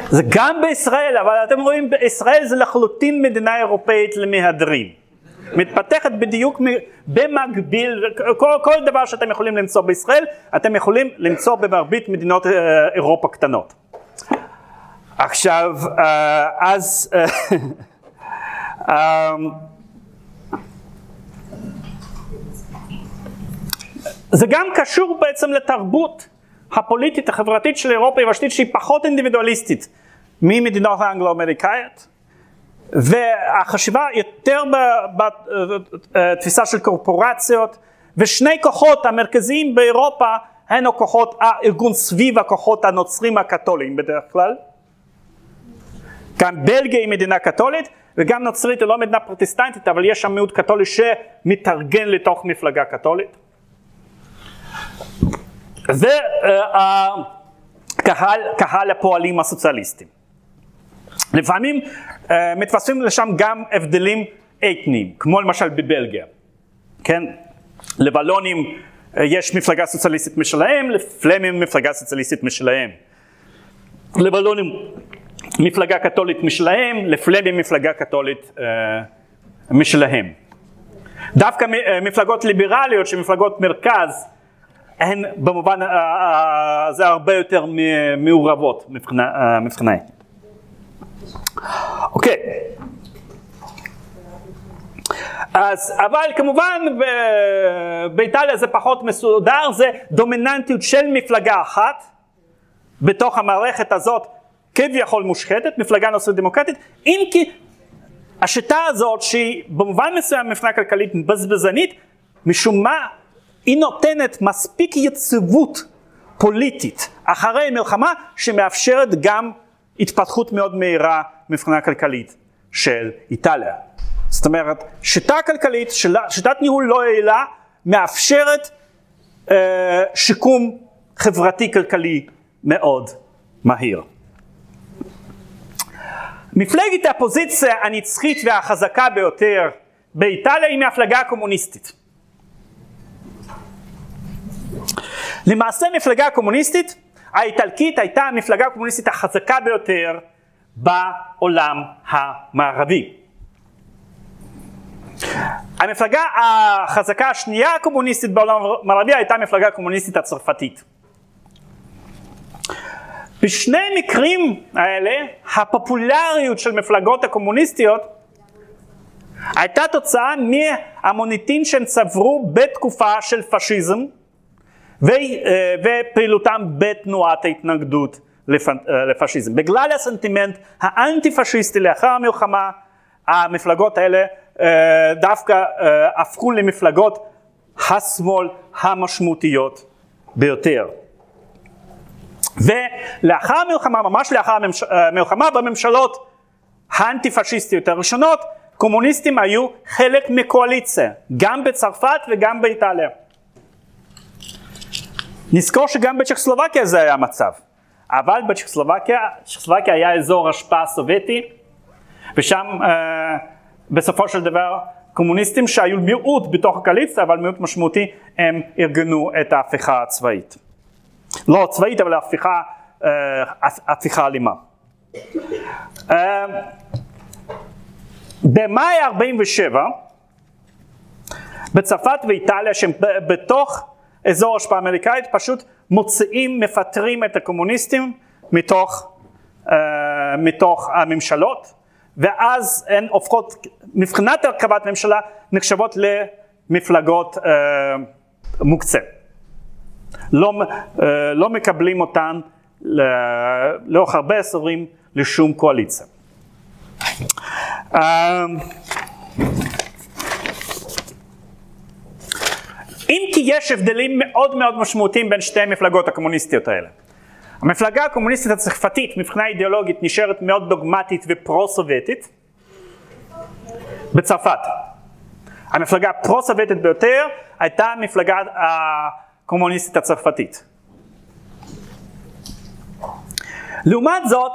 זה גם בישראל, אבל אתם רואים, בישראל זה לחלוטין מדינה אירופאית למהדרין. מתפתחת בדיוק במקביל, כל, כל דבר שאתם יכולים למצוא בישראל, אתם יכולים למצוא במרבית מדינות אה, אירופה קטנות. עכשיו, אה, אז... אה, אמ, זה גם קשור בעצם לתרבות הפוליטית החברתית של אירופה היבשתית שהיא פחות אינדיבידואליסטית ממדינות האנגלו-אמריקאיות והחשיבה יותר בתפיסה של קורפורציות ושני כוחות המרכזיים באירופה הן הכוחות, הארגון סביב הכוחות הנוצרים הקתוליים בדרך כלל. גם בלגיה היא מדינה קתולית וגם נוצרית היא לא מדינה פרוטסטנטית אבל יש שם מיעוט קתולי שמתארגן לתוך מפלגה קתולית. זה uh, קהל, קהל הפועלים הסוציאליסטים. לפעמים uh, מתווספים לשם גם הבדלים אתניים, כמו למשל בבלגיה, כן? לבלונים uh, יש מפלגה סוציאליסטית משלהם, לפלמים מפלגה סוציאליסטית משלהם. לבלונים מפלגה קתולית משלהם, לפלמים מפלגה קתולית uh, משלהם. דווקא מפלגות ליברליות שמפלגות מרכז הן במובן הזה הרבה יותר מעורבות מבחינה אתנית. אוקיי. אז, אבל כמובן באיטליה זה פחות מסודר, זה דומיננטיות של מפלגה אחת בתוך המערכת הזאת כביכול מושחתת, מפלגה נושאית דמוקרטית, אם כי השיטה הזאת שהיא במובן מסוים מבחינה כלכלית בזבזנית, משום מה היא נותנת מספיק יציבות פוליטית אחרי מלחמה שמאפשרת גם התפתחות מאוד מהירה מבחינה כלכלית של איטליה. זאת אומרת, שיטה כלכלית, שיטת ניהול לא יעילה, מאפשרת אה, שיקום חברתי כלכלי מאוד מהיר. מפלגת האפוזיציה הנצחית והחזקה ביותר באיטליה היא מהפלגה הקומוניסטית. למעשה מפלגה הקומוניסטית האיטלקית הייתה המפלגה הקומוניסטית החזקה ביותר בעולם המערבי. המפלגה החזקה השנייה הקומוניסטית בעולם המערבי הייתה המפלגה הקומוניסטית הצרפתית. בשני המקרים האלה הפופולריות של מפלגות הקומוניסטיות הייתה תוצאה מהמוניטין שהם צברו בתקופה של פשיזם ופעילותם בתנועת ההתנגדות אה, לפשיזם. בגלל הסנטימנט האנטי פשיסטי לאחר המלחמה, המפלגות האלה אה, דווקא הפכו למפלגות השמאל המשמעותיות ביותר. ולאחר המלחמה, ממש לאחר המלחמה, בממשלות האנטי פשיסטיות הראשונות, קומוניסטים היו חלק מקואליציה, גם בצרפת וגם באיטליה. נזכור שגם בצ'כסלובקיה זה היה המצב, אבל בצ'כסלובקיה היה אזור השפעה סובייטי, ושם אה, בסופו של דבר קומוניסטים שהיו מיעוט בתוך הקואליציה, אבל מיעוט משמעותי, הם ארגנו את ההפיכה הצבאית. לא צבאית, אבל ההפיכה, אה, הפיכה אלימה. אה, במאי 47, בצרפת ואיטליה, שהם בתוך אזור השפעה אמריקאית, פשוט מוציאים, מפטרים את הקומוניסטים מתוך, uh, מתוך הממשלות, ואז הן הופכות, מבחינת הרכבת ממשלה, נחשבות למפלגות uh, מוקצה. לא, uh, לא מקבלים אותן לאורך הרבה עשורים לשום קואליציה. אמ, אם כי יש הבדלים מאוד מאוד משמעותיים בין שתי המפלגות הקומוניסטיות האלה. המפלגה הקומוניסטית הצרפתית מבחינה אידיאולוגית נשארת מאוד דוגמטית ופרו-סובייטית בצרפת. המפלגה הפרו-סובייטית ביותר הייתה המפלגה הקומוניסטית הצרפתית. לעומת זאת,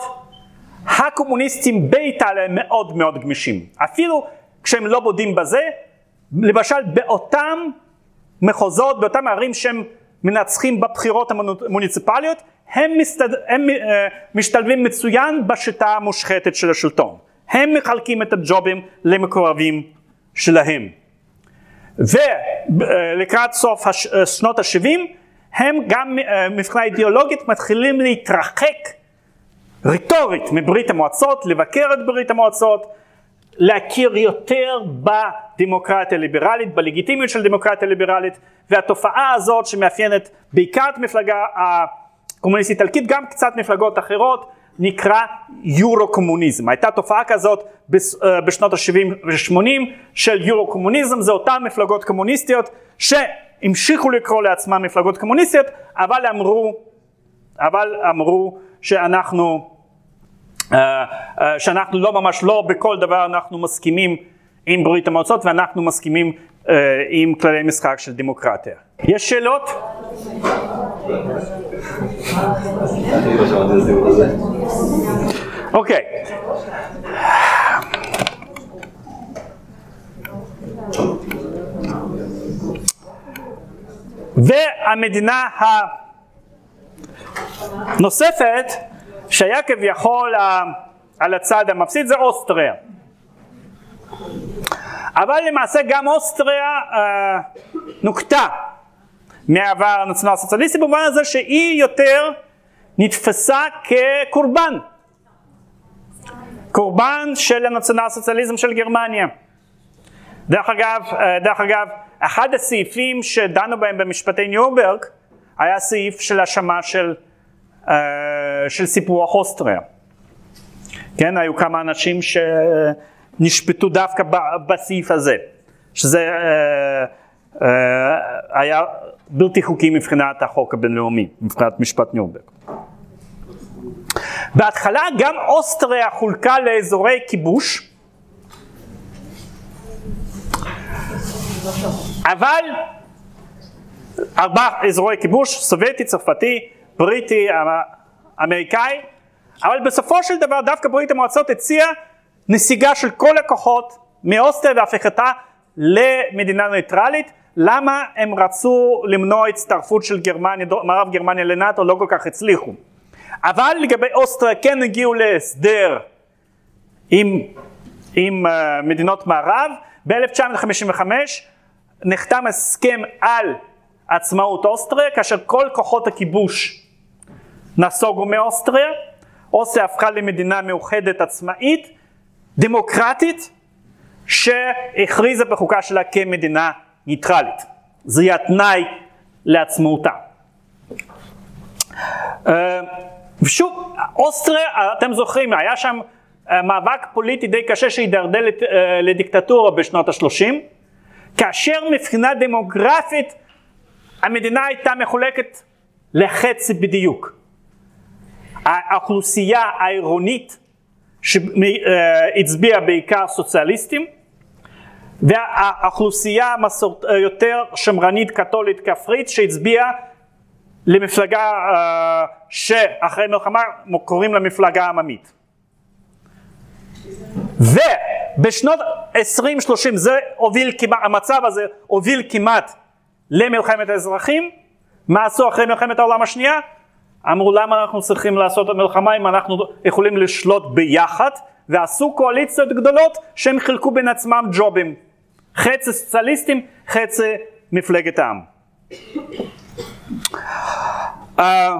הקומוניסטים באיטליה הם מאוד מאוד גמישים. אפילו כשהם לא מודים בזה, למשל באותם מחוזות, באותם ערים שהם מנצחים בבחירות המוניציפליות, הם, מסתד... הם uh, משתלבים מצוין בשיטה המושחתת של השלטון. הם מחלקים את הג'ובים למקורבים שלהם. ולקראת סוף הש... שנות ה-70 הם גם מבחינה אידיאולוגית מתחילים להתרחק ריטורית מברית המועצות, לבקר את ברית המועצות, להכיר יותר בדמוקרטיה הליברלית, בלגיטימיות של דמוקרטיה ליברלית, והתופעה הזאת שמאפיינת בעיקר את מפלגה הקומוניסטית איטלקית, גם קצת מפלגות אחרות, נקרא יורו קומוניזם. הייתה תופעה כזאת אה, בשנות ה-70 ו-80 של יורו קומוניזם, זה אותן מפלגות קומוניסטיות שהמשיכו לקרוא לעצמן מפלגות קומוניסטיות, אבל אמרו, אבל אמרו שאנחנו שאנחנו לא ממש לא בכל דבר אנחנו מסכימים עם ברית המועצות ואנחנו מסכימים אה, עם כללי משחק של דמוקרטיה. יש שאלות? אוקיי. והמדינה הנוספת שהיה כביכול על הצד המפסיד זה אוסטריה. אבל למעשה גם אוסטריה אה, נוקטה מהעבר הנציונל הסוציאליסטי במובן הזה שהיא יותר נתפסה כקורבן. קורבן של הנציונל הסוציאליזם של גרמניה. דרך אגב, אה, דרך אגב, אחד הסעיפים שדנו בהם במשפטי ניורברג היה סעיף של האשמה של אה, של סיפוח אוסטריה. כן, היו כמה אנשים שנשפטו דווקא בסעיף הזה, שזה אה, אה, היה בלתי חוקי מבחינת החוק הבינלאומי, מבחינת משפט ניורנברג. בהתחלה גם אוסטריה חולקה לאזורי כיבוש, אבל ארבעה אזורי כיבוש, סובייטי, צרפתי, בריטי, אמריקאי, אבל בסופו של דבר דווקא ברית המועצות הציעה נסיגה של כל הכוחות מאוסטריה והפיכתה למדינה ניטרלית. למה הם רצו למנוע הצטרפות של גרמניה, מערב גרמניה לנאטו, לא כל כך הצליחו. אבל לגבי אוסטריה כן הגיעו להסדר עם, עם uh, מדינות מערב. ב-1955 נחתם הסכם על עצמאות אוסטריה, כאשר כל כוחות הכיבוש נסוגו מאוסטריה, אוסטריה הפכה למדינה מאוחדת עצמאית, דמוקרטית, שהכריזה בחוקה שלה כמדינה ניטרלית. זה יהיה התנאי לעצמאותה. אה, ושוב, אוסטריה, אתם זוכרים, היה שם אה, מאבק פוליטי די קשה שהידרדר אה, לדיקטטורה בשנות ה-30, כאשר מבחינה דמוגרפית המדינה הייתה מחולקת לחצי בדיוק. האוכלוסייה העירונית שהצביעה בעיקר סוציאליסטים, והאוכלוסייה המסורת, יותר שמרנית קתולית כפרית שהצביעה למפלגה uh, שאחרי מלחמה קוראים לה מפלגה עממית. ובשנות 2030 זה הוביל כמעט, המצב הזה הוביל כמעט למלחמת האזרחים. מה עשו אחרי מלחמת העולם השנייה? אמרו למה אנחנו צריכים לעשות את המלחמה אם אנחנו יכולים לשלוט ביחד ועשו קואליציות גדולות שהם חילקו בין עצמם ג'ובים. חצי סוציאליסטים, חצי מפלגת העם. אה,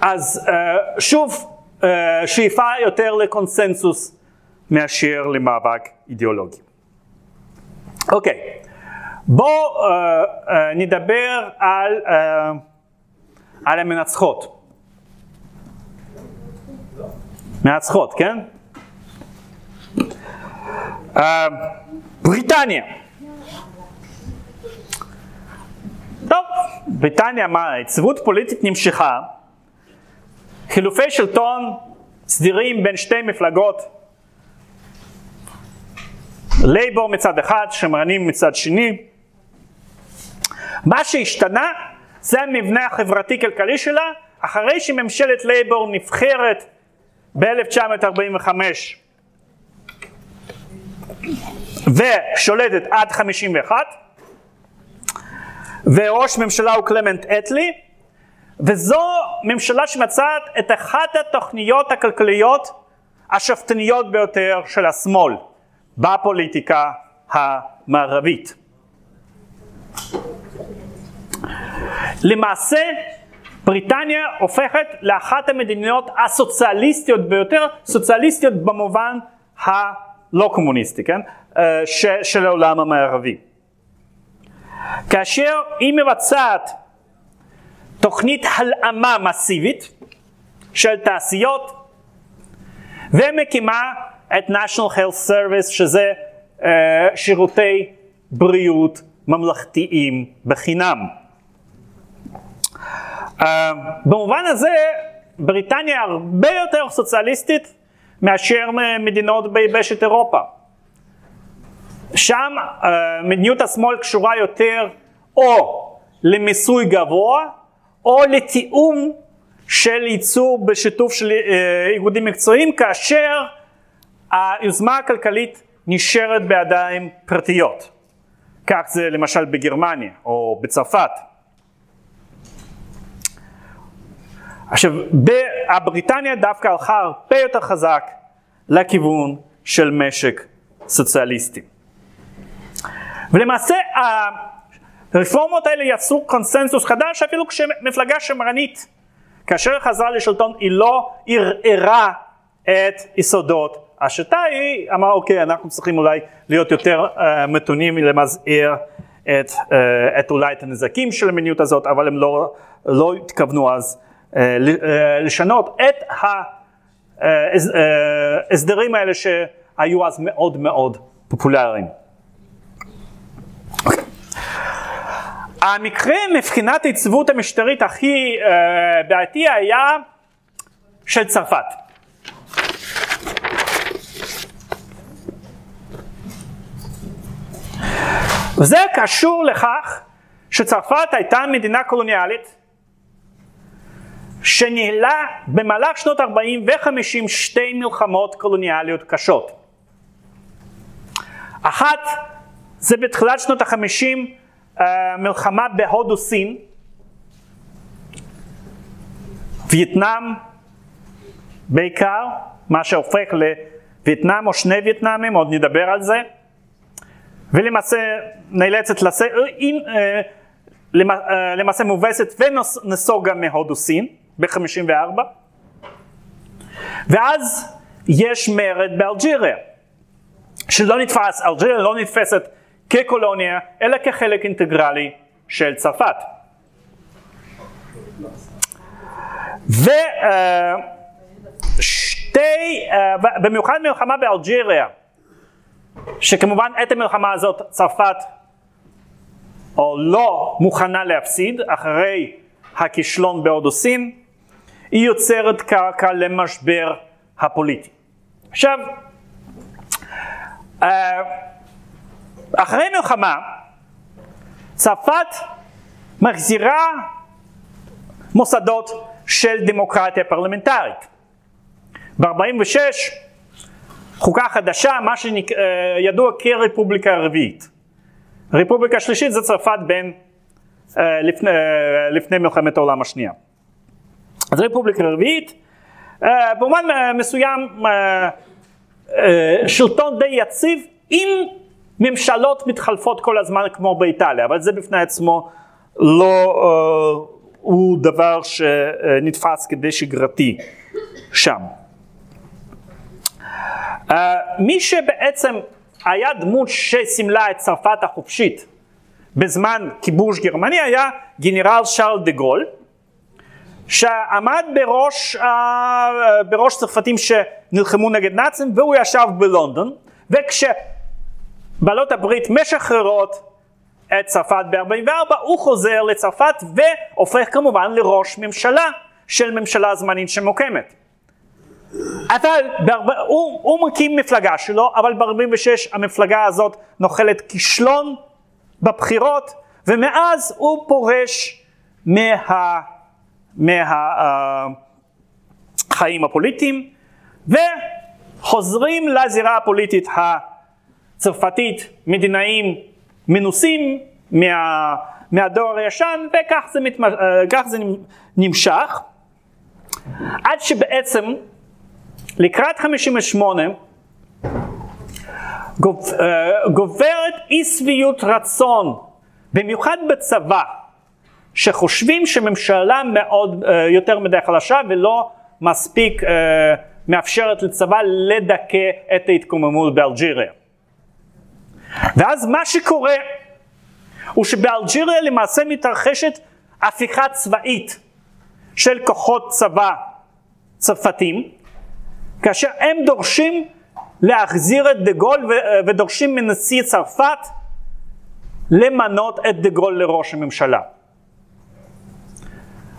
אז uh, שוב uh, שאיפה יותר לקונסנזוס מאשר למאבק אידיאולוגי. אוקיי, okay. בואו uh, uh, נדבר על, uh, על המנצחות. מנצחות, כן? Uh, בריטניה. טוב, בריטניה, מה, היציבות פוליטית נמשכה, חילופי שלטון סדירים בין שתי מפלגות, לייבור מצד אחד, שמרנים מצד שני. מה שהשתנה זה המבנה החברתי-כלכלי שלה, אחרי שממשלת לייבור נבחרת ב-1945 ושולטת עד 51, וראש ממשלה הוא קלמנט אטלי, וזו ממשלה שמצאת את אחת התוכניות הכלכליות השאפתניות ביותר של השמאל בפוליטיקה המערבית. למעשה בריטניה הופכת לאחת המדינות הסוציאליסטיות ביותר, סוציאליסטיות במובן הלא קומוניסטי, כן? אה, של העולם המערבי. כאשר היא מבצעת תוכנית הלאמה מסיבית של תעשיות ומקימה את national health service שזה uh, שירותי בריאות ממלכתיים בחינם. Uh, במובן הזה בריטניה הרבה יותר סוציאליסטית מאשר מדינות ביבשת אירופה. שם uh, מדיניות השמאל קשורה יותר או למיסוי גבוה או לתיאום של ייצור בשיתוף של uh, איגודים מקצועיים כאשר היוזמה הכלכלית נשארת בידיים פרטיות. כך זה למשל בגרמניה או בצרפת. עכשיו, בריטניה דווקא הלכה הרבה יותר חזק לכיוון של משק סוציאליסטי. ולמעשה הרפורמות האלה יצרו קונסנזוס חדש אפילו כשמפלגה שמרנית כאשר היא חזרה לשלטון היא לא ערערה את יסודות השיטה, היא אמרה אוקיי אנחנו צריכים אולי להיות יותר uh, מתונים למזער את, uh, את אולי את הנזקים של המיניות הזאת אבל הם לא, לא התכוונו אז לשנות את ההסדרים האלה שהיו אז מאוד מאוד פופולריים. המקרה מבחינת היציבות המשטרית הכי בעייתי היה של צרפת. וזה קשור לכך שצרפת הייתה מדינה קולוניאלית שניהלה במהלך שנות 40 ו-50 שתי מלחמות קולוניאליות קשות. אחת זה בתחילת שנות החמישים uh, מלחמה בהודו סין, וייטנאם בעיקר, מה שהופך לווייטנאם או שני וייטנאמים, עוד נדבר על זה, ולמעשה נאלצת לס... אה, למעשה מובסת ונסוגה מהודו סין ב-54 ואז יש מרד באלג'יריה שלא נתפס, אלג'יריה לא נתפסת כקולוניה, אלא כחלק אינטגרלי של צרפת. ושתי, אה, במיוחד מלחמה באלג'יריה, שכמובן את המלחמה הזאת צרפת או לא מוכנה להפסיד אחרי הכישלון בהודו סין, היא יוצרת קרקע למשבר הפוליטי. עכשיו, אה, אחרי מלחמה, צרפת מחזירה מוסדות של דמוקרטיה פרלמנטרית. ב-46 חוקה חדשה, מה שידוע כרפובליקה הרביעית. רפובליקה השלישית זה צרפת בין, אה, לפני, אה, לפני מלחמת העולם השנייה. אז רפובליקה רביעית, אה, במובן מסוים שלטון די יציב עם ממשלות מתחלפות כל הזמן כמו באיטליה, אבל זה בפני עצמו לא הוא דבר שנתפס כדי שגרתי שם. מי שבעצם היה דמות שסימלה את צרפת החופשית בזמן כיבוש גרמני היה גנרל שרל דה גול שעמד בראש, בראש צרפתים שנלחמו נגד נאצים והוא ישב בלונדון וכשבעלות הברית משחררות את צרפת ב-44 הוא חוזר לצרפת והופך כמובן לראש ממשלה של ממשלה זמנית שמוקמת. אבל ברב... הוא, הוא מקים מפלגה שלו, אבל ב-46 המפלגה הזאת נוחלת כישלון בבחירות, ומאז הוא פורש מה... מהחיים מה, הפוליטיים, וחוזרים לזירה הפוליטית הצרפתית מדינאים מנוסים מה, מהדור הישן, וכך זה, מתמ... uh, זה נמשך, עד שבעצם לקראת 58 גוברת אי שביעות רצון, במיוחד בצבא, שחושבים שממשלה מאוד, uh, יותר מדי חלשה ולא מספיק uh, מאפשרת לצבא לדכא את ההתקוממות באלג'יריה. ואז מה שקורה הוא שבאלג'יריה למעשה מתרחשת הפיכה צבאית של כוחות צבא צרפתים, כאשר הם דורשים להחזיר את דה גול ודורשים מנשיא צרפת למנות את דה גול לראש הממשלה.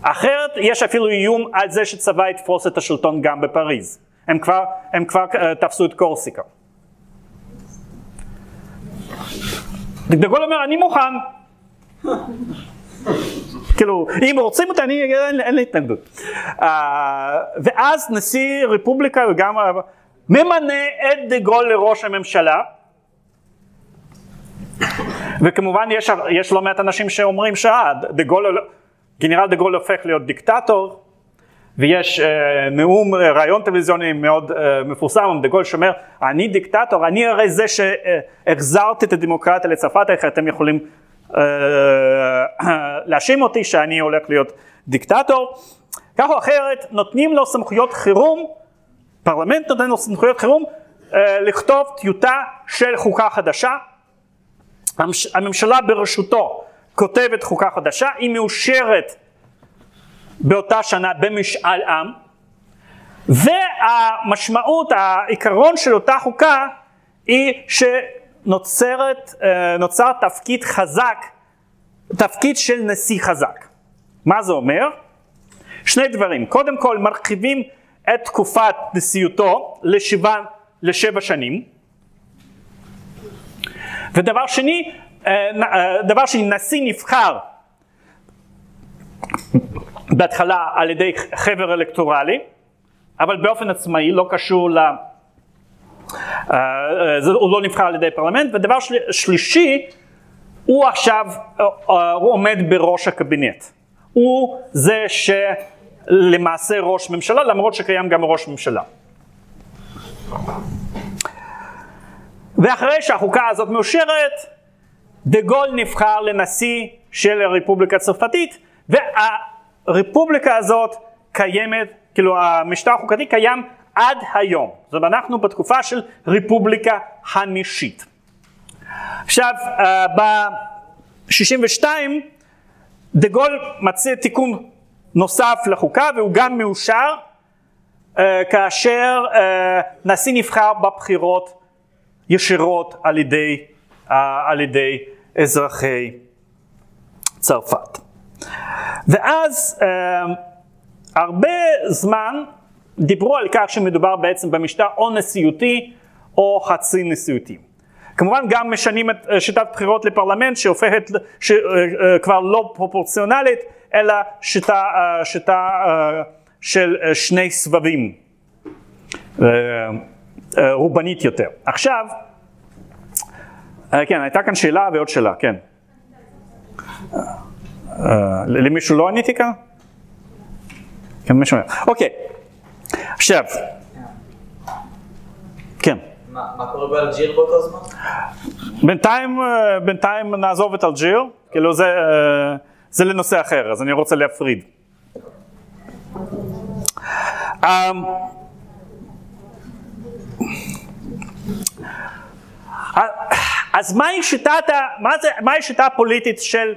אחרת יש אפילו איום על זה שצבא יתפוס את השלטון גם בפריז. הם כבר, הם כבר uh, תפסו את קורסיקה. דה גול אומר אני מוכן. כאילו, אם רוצים אותי, אני, אין, אין לי התנגדות. Uh, ואז נשיא רפובליקה וגם ממנה את דה גול לראש הממשלה. וכמובן יש, יש לא מעט אנשים שאומרים שדה גול, גנרל דה גול הופך להיות דיקטטור, ויש uh, נאום, uh, ריאיון טלוויזיוני מאוד uh, מפורסם, דה גול שאומר, אני דיקטטור, אני הרי זה שהחזרתי את הדמוקרטיה לצרפת, איך אתם יכולים אה, להאשים אותי שאני הולך להיות דיקטטור. כך או אחרת נותנים לו סמכויות חירום, פרלמנט נותן לו סמכויות חירום אה, לכתוב טיוטה של חוקה חדשה. הממשלה בראשותו כותבת חוקה חדשה, היא מאושרת באותה שנה במשאל עם, והמשמעות, העיקרון של אותה חוקה היא ש... נוצרת, אה, תפקיד חזק, תפקיד של נשיא חזק. מה זה אומר? שני דברים, קודם כל מרחיבים את תקופת נשיאותו לשבע, לשבע שנים, ודבר שני, דבר שני, נשיא נבחר בהתחלה על ידי חבר אלקטורלי, אבל באופן עצמאי, לא קשור ל... אה, אה, הוא לא נבחר על ידי פרלמנט, ודבר שלישי, הוא עכשיו, אה, הוא עומד בראש הקבינט. הוא זה שלמעשה ראש ממשלה, למרות שקיים גם ראש ממשלה. ואחרי שהחוקה הזאת מאושרת, דה גול נבחר לנשיא של הרפובליקה הצרפתית, והרפובליקה הזאת קיימת, כאילו המשטר החוקתי קיים עד היום. זאת אומרת, אנחנו בתקופה של רפובליקה החמישית. עכשיו, ב-62 דה גול מציע תיקון נוסף לחוקה והוא גם מאושר uh, כאשר uh, נשיא נבחר בבחירות ישירות על ידי, על ידי אזרחי צרפת. ואז uh, הרבה זמן דיברו על כך שמדובר בעצם במשטר או נשיאותי או חצי נשיאותי. כמובן גם משנים את שיטת בחירות לפרלמנט שהופכת, שכבר לא פרופורציונלית, אלא שיטה, שיטה של שני סבבים, רובנית יותר. עכשיו, כן, הייתה כאן שאלה ועוד שאלה, כן. למישהו לא עניתי כאן? כן, מישהו... אוקיי, עכשיו, כן. מה קורה באלג'יר באותו זמן? בינתיים, אה, בינתיים נעזוב את אלג'יר, כאילו זה, אה, זה לנושא אחר, אז אני רוצה להפריד. אז מהי שיטת, מה זה, מהי השיטה הפוליטית של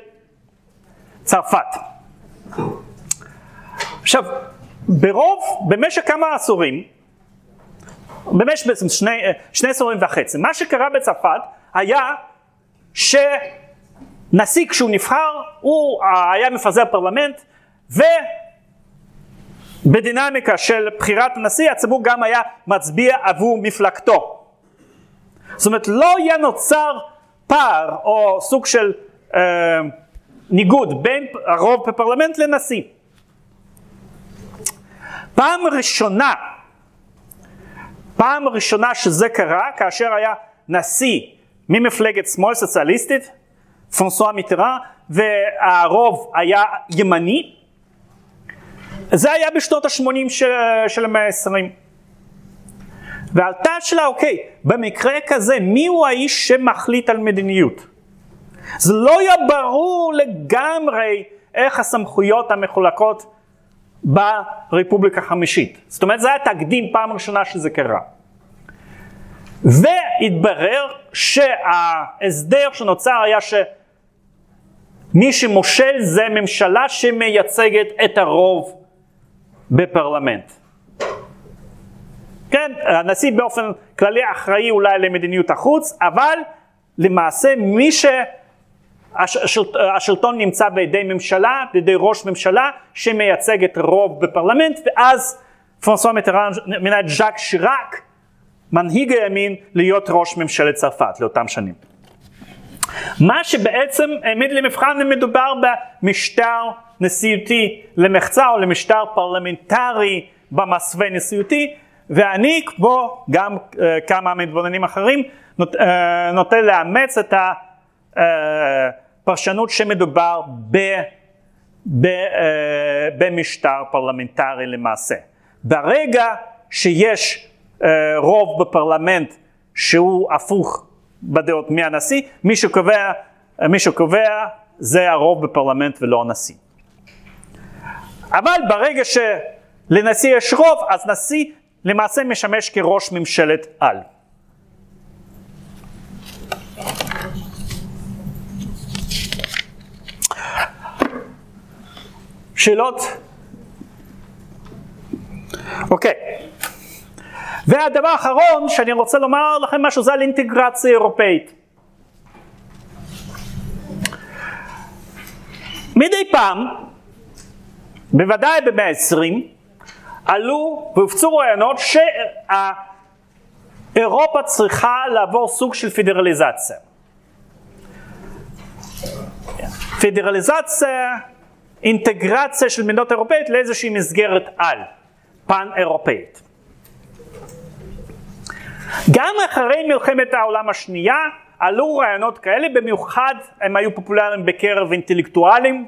צרפת? עכשיו, ברוב, במשך כמה עשורים, במשך בעצם שני, שני עשורים וחצי, מה שקרה בצרפת היה שנשיא כשהוא נבחר, הוא היה מפזר פרלמנט, ובדינמיקה של בחירת הנשיא הציבור גם היה מצביע עבור מפלגתו. זאת אומרת לא היה נוצר פער או סוג של אה, ניגוד בין הרוב בפרלמנט לנשיא. פעם ראשונה, פעם ראשונה שזה קרה כאשר היה נשיא ממפלגת שמאל סוציאליסטית, פרנסואה מיטרה, והרוב היה ימני, זה היה בשנות ה-80 של, של המאה ה-20. ועלתה השאלה, אוקיי, במקרה כזה, מי הוא האיש שמחליט על מדיניות? זה לא היה ברור לגמרי איך הסמכויות המחולקות ברפובליקה החמישית. זאת אומרת, זה היה תקדים פעם ראשונה שזה קרה. והתברר שההסדר שנוצר היה שמי שמושל זה ממשלה שמייצגת את הרוב בפרלמנט. כן, הנשיא באופן כללי אחראי אולי למדיניות החוץ, אבל למעשה מי ש... השלטון נמצא בידי ממשלה, בידי ראש ממשלה שמייצג את הרוב בפרלמנט ואז פרנסואה מיטרן מינה את ז'אק שיראק, מנהיג הימין, להיות ראש ממשלת צרפת לאותם שנים. מה שבעצם העמיד למבחן אם מדובר במשטר נשיאותי למחצה או למשטר פרלמנטרי במסווה נשיאותי ואני כמו גם uh, כמה מתבוננים אחרים נות, uh, נוטה לאמץ את ה... Uh, פרשנות שמדובר ב, ב, uh, במשטר פרלמנטרי למעשה. ברגע שיש uh, רוב בפרלמנט שהוא הפוך בדעות מהנשיא, מי שקובע, מי שקובע זה הרוב בפרלמנט ולא הנשיא. אבל ברגע שלנשיא יש רוב, אז נשיא למעשה משמש כראש ממשלת על. שאלות? אוקיי. והדבר האחרון שאני רוצה לומר לכם משהו זה על אינטגרציה אירופאית. מדי פעם, בוודאי במאה העשרים, עלו והופצו רעיונות שאירופה צריכה לעבור סוג של פדרליזציה. פדרליזציה אינטגרציה של מדינות אירופאית לאיזושהי מסגרת על, פן אירופאית. גם אחרי מלחמת העולם השנייה עלו רעיונות כאלה, במיוחד הם היו פופולריים בקרב אינטלקטואלים,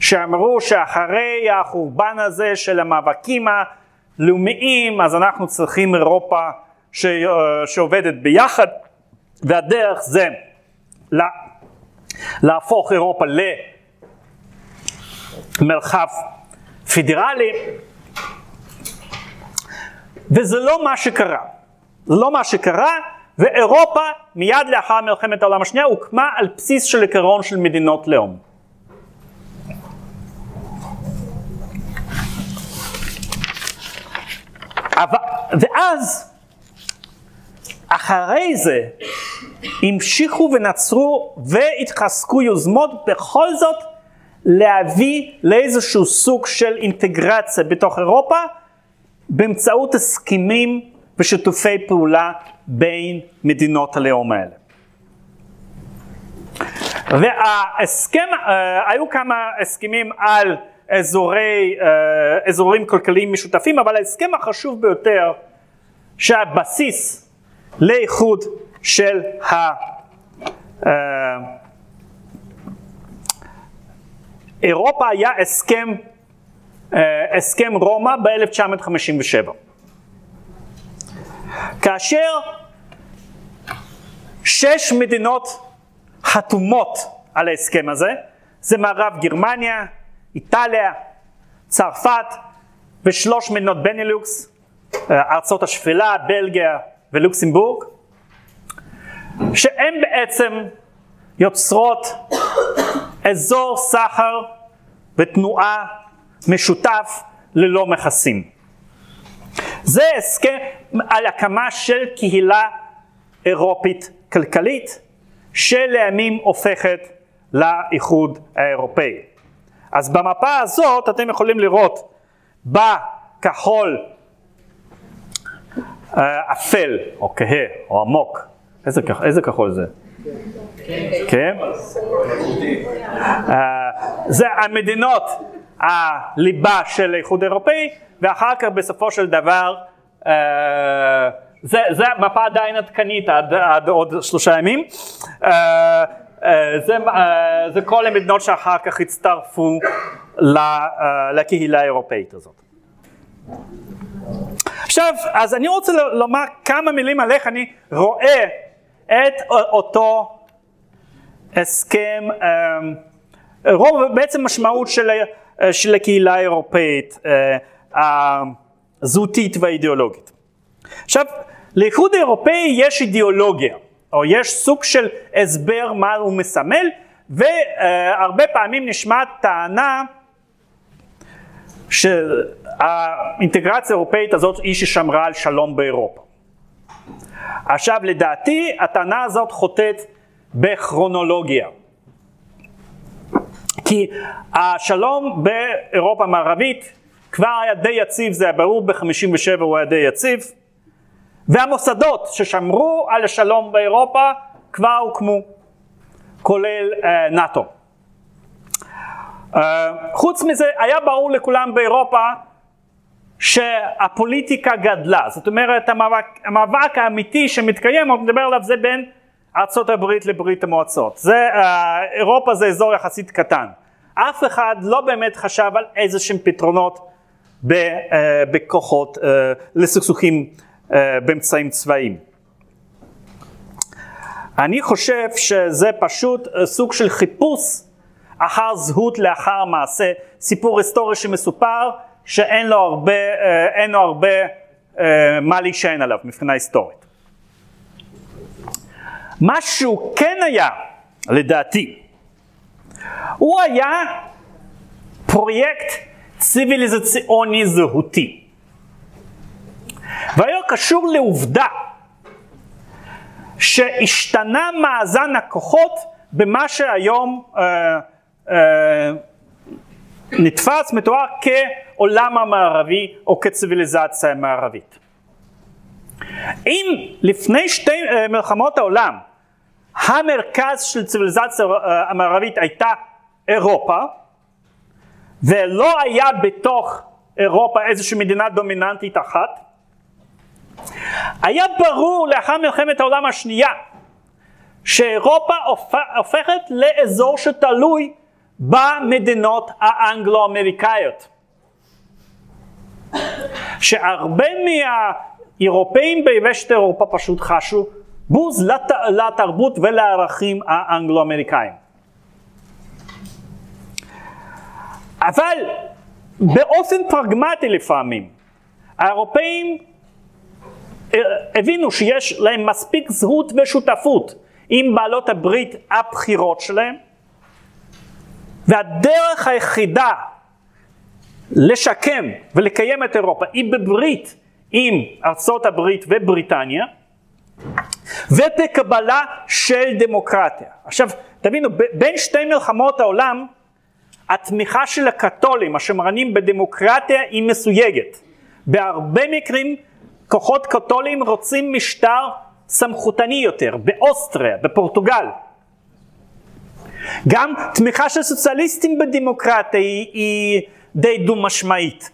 שאמרו שאחרי החורבן הזה של המאבקים הלאומיים, אז אנחנו צריכים אירופה ש... שעובדת ביחד, והדרך זה להפוך אירופה ל... מרחב פדרלי, וזה לא מה שקרה. זה לא מה שקרה, ואירופה מיד לאחר מלחמת העולם השנייה הוקמה על בסיס של עיקרון של מדינות לאום. אבל, ואז, אחרי זה, המשיכו ונצרו והתחזקו יוזמות בכל זאת להביא לאיזשהו סוג של אינטגרציה בתוך אירופה באמצעות הסכמים ושיתופי פעולה בין מדינות הלאום האלה. וההסכם, uh, היו כמה הסכמים על אזורי, uh, אזורים כלכליים משותפים, אבל ההסכם החשוב ביותר שהבסיס לאיחוד של ה... Uh, אירופה היה הסכם, uh, הסכם רומא ב-1957. כאשר שש מדינות חתומות על ההסכם הזה, זה מערב גרמניה, איטליה, צרפת ושלוש מדינות בנילוקס, ארצות השפלה, בלגיה ולוקסמבורג, שהן בעצם יוצרות אזור סחר ותנועה משותף ללא מכסים. זה הסכם על הקמה של קהילה אירופית כלכלית, שלימים הופכת לאיחוד האירופאי. אז במפה הזאת אתם יכולים לראות בכחול אה, אפל, או כהה, או עמוק, איזה, איזה כחול זה? כן? אה, זה המדינות הליבה של האיחוד האירופאי, ואחר כך בסופו של דבר, אה, זה, זה מפה עדיין עדכנית עד, עד עוד שלושה ימים, זה, זה כל המדינות שאחר כך הצטרפו לקהילה האירופאית הזאת. עכשיו, אז אני רוצה לומר כמה מילים על איך אני רואה את אותו הסכם, רוב בעצם משמעות של, של הקהילה האירופאית, הזהותית והאידיאולוגית. עכשיו, לאיחוד האירופאי יש אידיאולוגיה, או יש סוג של הסבר מה הוא מסמל, והרבה פעמים נשמעת טענה שהאינטגרציה האירופאית הזאת היא ששמרה על שלום באירופה. עכשיו לדעתי הטענה הזאת חוטאת בכרונולוגיה. כי השלום באירופה המערבית כבר היה די יציב, זה היה ברור ב-57 הוא היה די יציב, והמוסדות ששמרו על השלום באירופה כבר הוקמו, כולל uh, נאט"ו. Uh, חוץ מזה, היה ברור לכולם באירופה שהפוליטיקה גדלה, זאת אומרת המאבק, המאבק האמיתי שמתקיים, אני מדבר עליו זה בין הברית לברית המועצות. זה, uh, אירופה זה אזור יחסית קטן. אף אחד לא באמת חשב על איזה שהם פתרונות אה, בכוחות אה, לסכסוכים אה, באמצעים צבאיים. אני חושב שזה פשוט סוג של חיפוש אחר זהות לאחר מעשה, סיפור היסטורי שמסופר שאין לו הרבה, אין לו הרבה מה להישען עליו מבחינה היסטורית. מה שהוא כן היה, לדעתי, הוא היה פרויקט ציוויליזציוני זהותי. והיה קשור לעובדה שהשתנה מאזן הכוחות במה שהיום אה, אה, נתפס, מתואר כעולם המערבי או כציוויליזציה מערבית. אם לפני שתי אה, מלחמות העולם המרכז של ציוויליזציה אה, המערבית הייתה אירופה, ולא היה בתוך אירופה איזושהי מדינה דומיננטית אחת, היה ברור לאחר מלחמת העולם השנייה שאירופה הופכת לאזור שתלוי במדינות האנגלו-אמריקאיות. שהרבה מהאירופאים ביבשת אירופה פשוט חשו בוז לת... לתרבות ולערכים האנגלו-אמריקאים. אבל באופן פרגמטי לפעמים, האירופאים הבינו שיש להם מספיק זהות ושותפות עם בעלות הברית הבכירות שלהם, והדרך היחידה לשקם ולקיים את אירופה היא בברית עם ארצות הברית ובריטניה, ובקבלה של דמוקרטיה. עכשיו, תבינו, בין שתי מלחמות העולם, התמיכה של הקתולים, השמרנים בדמוקרטיה, היא מסויגת. בהרבה מקרים, כוחות קתולים רוצים משטר סמכותני יותר, באוסטריה, בפורטוגל. גם תמיכה של סוציאליסטים בדמוקרטיה היא, היא די דו-משמעית.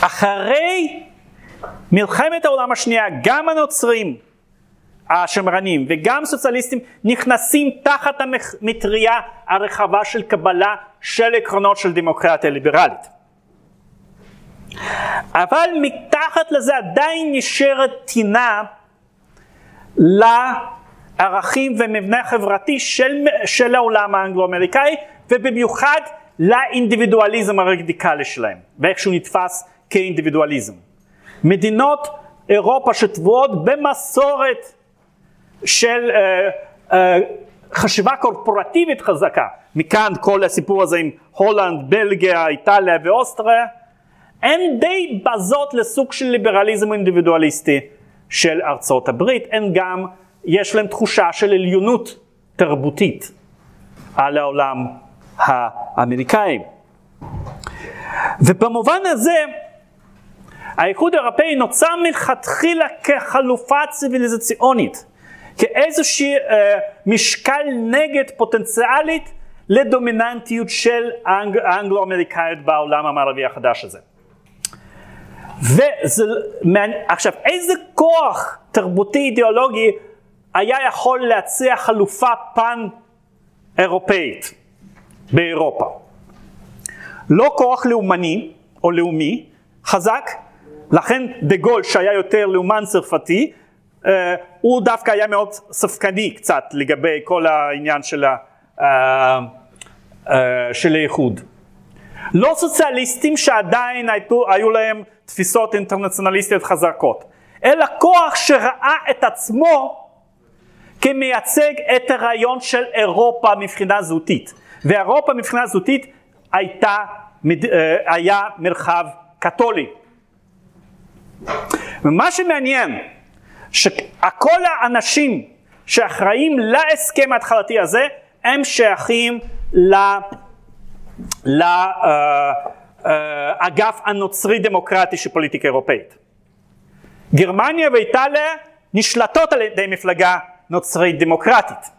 אחרי מלחמת העולם השנייה, גם הנוצרים השמרנים וגם סוציאליסטים נכנסים תחת המטריה הרחבה של קבלה של עקרונות של דמוקרטיה ליברלית. אבל מתחת לזה עדיין נשארת טינה לערכים ומבנה חברתי של, של העולם האנגלו-אמריקאי ובמיוחד לאינדיבידואליזם הרדיקלי שלהם ואיך שהוא נתפס כאינדיבידואליזם. מדינות אירופה שטבועות במסורת של uh, uh, חשיבה קורפורטיבית חזקה, מכאן כל הסיפור הזה עם הולנד, בלגיה, איטליה ואוסטריה, הן די בזות לסוג של ליברליזם אינדיבידואליסטי של ארצות הברית, הן גם, יש להן תחושה של עליונות תרבותית על העולם האמריקאי. ובמובן הזה, האיחוד האירופאי נוצר מלכתחילה כחלופה ציוויליזציונית, כאיזשהו אה, משקל נגד פוטנציאלית לדומיננטיות של האנג, האנגלו-אמריקאית בעולם המערבי החדש הזה. וזה, עכשיו, איזה כוח תרבותי אידיאולוגי היה יכול להציע חלופה פן אירופאית באירופה? לא כוח לאומני או לאומי חזק, לכן דה גול שהיה יותר לאומן צרפתי, אה, הוא דווקא היה מאוד ספקני קצת לגבי כל העניין של, ה, אה, אה, של האיחוד. לא סוציאליסטים שעדיין היו, היו להם תפיסות אינטרנציונליסטיות חזקות, אלא כוח שראה את עצמו כמייצג את הרעיון של אירופה מבחינה זהותית. ואירופה מבחינה זהותית הייתה, היה מרחב קתולי. ומה שמעניין, שכל האנשים שאחראים להסכם ההתחלתי הזה, הם שייכים לאגף הנוצרי דמוקרטי של פוליטיקה אירופאית. גרמניה ואיטליה נשלטות על ידי מפלגה נוצרית דמוקרטית.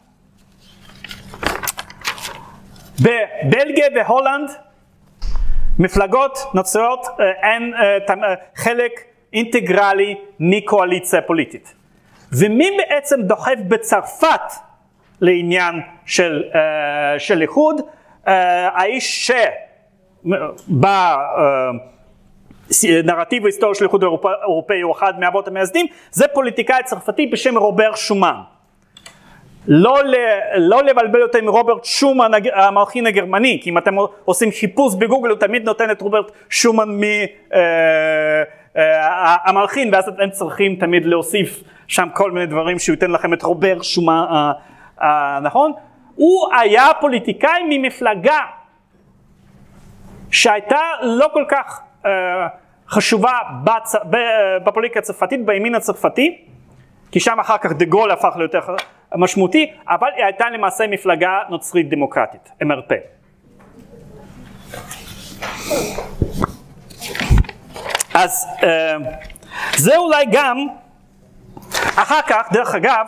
בבלגיה והולנד מפלגות נוצריות הן חלק אינטגרלי מקואליציה פוליטית. ומי בעצם דוחף בצרפת לעניין של, של איחוד? האיש שבנרטיב ההיסטורי של איחוד האירופאי הוא אחד מאבות המייסדים, זה פוליטיקאי צרפתי בשם רובר שומן. לא, ל, לא לבלבל אותו עם רוברט שומן המלחין הגרמני, כי אם אתם עושים חיפוש בגוגל הוא תמיד נותן את רוברט שומן מ... Uh, אה, המלחין, ואז אתם צריכים תמיד להוסיף שם כל מיני דברים שהוא ייתן לכם את רובר שומה, אה, אה, נכון? הוא היה פוליטיקאי ממפלגה שהייתה לא כל כך חשובה בצ... בפוליטיקה הצרפתית, בימין הצרפתי, כי שם אחר כך דה גול הפך ליותר משמעותי, אבל היא הייתה למעשה מפלגה נוצרית דמוקרטית, MRP. אז אה, זה אולי גם, אחר כך, דרך אגב,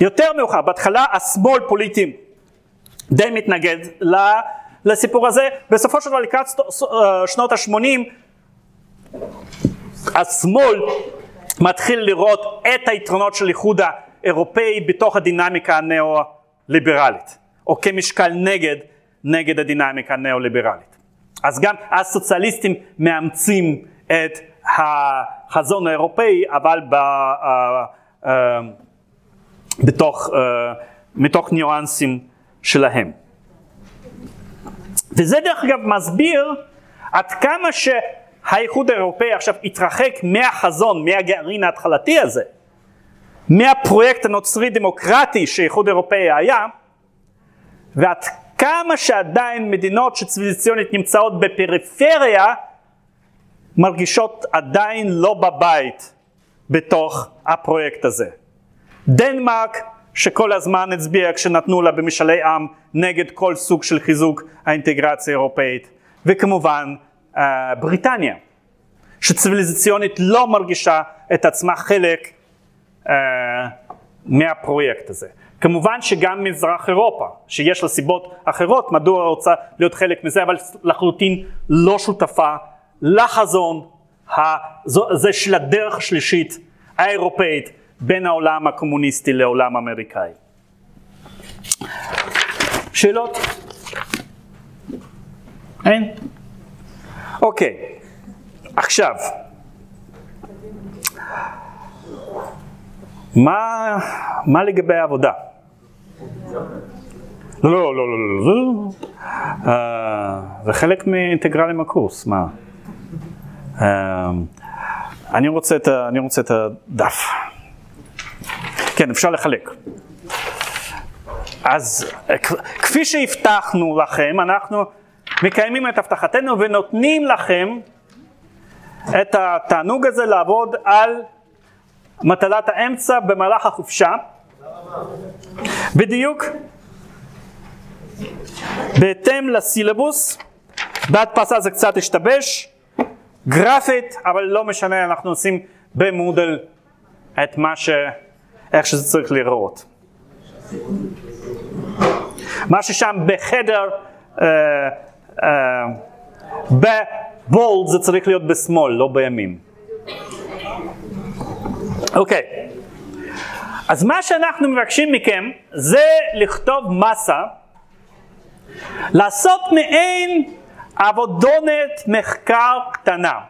יותר מאוחר, בהתחלה השמאל פוליטי די מתנגד לסיפור הזה, בסופו של דבר לקראת אה, שנות ה-80 השמאל מתחיל לראות את היתרונות של איחוד האירופאי בתוך הדינמיקה הנאו-ליברלית, או כמשקל נגד, נגד הדינמיקה הנאו-ליברלית. אז גם הסוציאליסטים מאמצים את החזון האירופאי, אבל ב, uh, uh, בתוך, uh, מתוך ניואנסים שלהם. וזה דרך אגב מסביר עד כמה שה... האיחוד האירופאי עכשיו התרחק מהחזון, מהגרעין ההתחלתי הזה, מהפרויקט הנוצרי דמוקרטי שהאיחוד האירופאי היה, ועד כמה שעדיין מדינות שציוויליזציונית נמצאות בפריפריה, מרגישות עדיין לא בבית בתוך הפרויקט הזה. דנמרק שכל הזמן הצביעה כשנתנו לה במשאלי עם נגד כל סוג של חיזוק האינטגרציה האירופאית, וכמובן אה, בריטניה, שציוויליזציונית לא מרגישה את עצמה חלק אה, מהפרויקט הזה. כמובן שגם מזרח אירופה, שיש לה סיבות אחרות מדוע רוצה להיות חלק מזה, אבל לחלוטין לא שותפה לחזון הזה של הדרך השלישית האירופאית בין העולם הקומוניסטי לעולם האמריקאי. שאלות? אין? אוקיי, עכשיו, מה, מה לגבי העבודה? לא, לא, לא, לא, לא, לא. Uh, זה חלק מאינטגרלים הקורס, מה? Uh, אני רוצה את הדף. כן, אפשר לחלק. אז כפי שהבטחנו לכם, אנחנו מקיימים את הבטחתנו ונותנים לכם את התענוג הזה לעבוד על מטלת האמצע במהלך החופשה. בדיוק בהתאם לסילבוס, בהדפסה זה קצת השתבש, גרפית, אבל לא משנה, אנחנו עושים במודל את מה ש... איך שזה צריך להיראות. מה ששם בחדר, אה, אה, בבולד זה צריך להיות בשמאל, לא בימין. אוקיי, אז מה שאנחנו מבקשים מכם זה לכתוב מסה, לעשות מעין עבודונת מחקר קטנה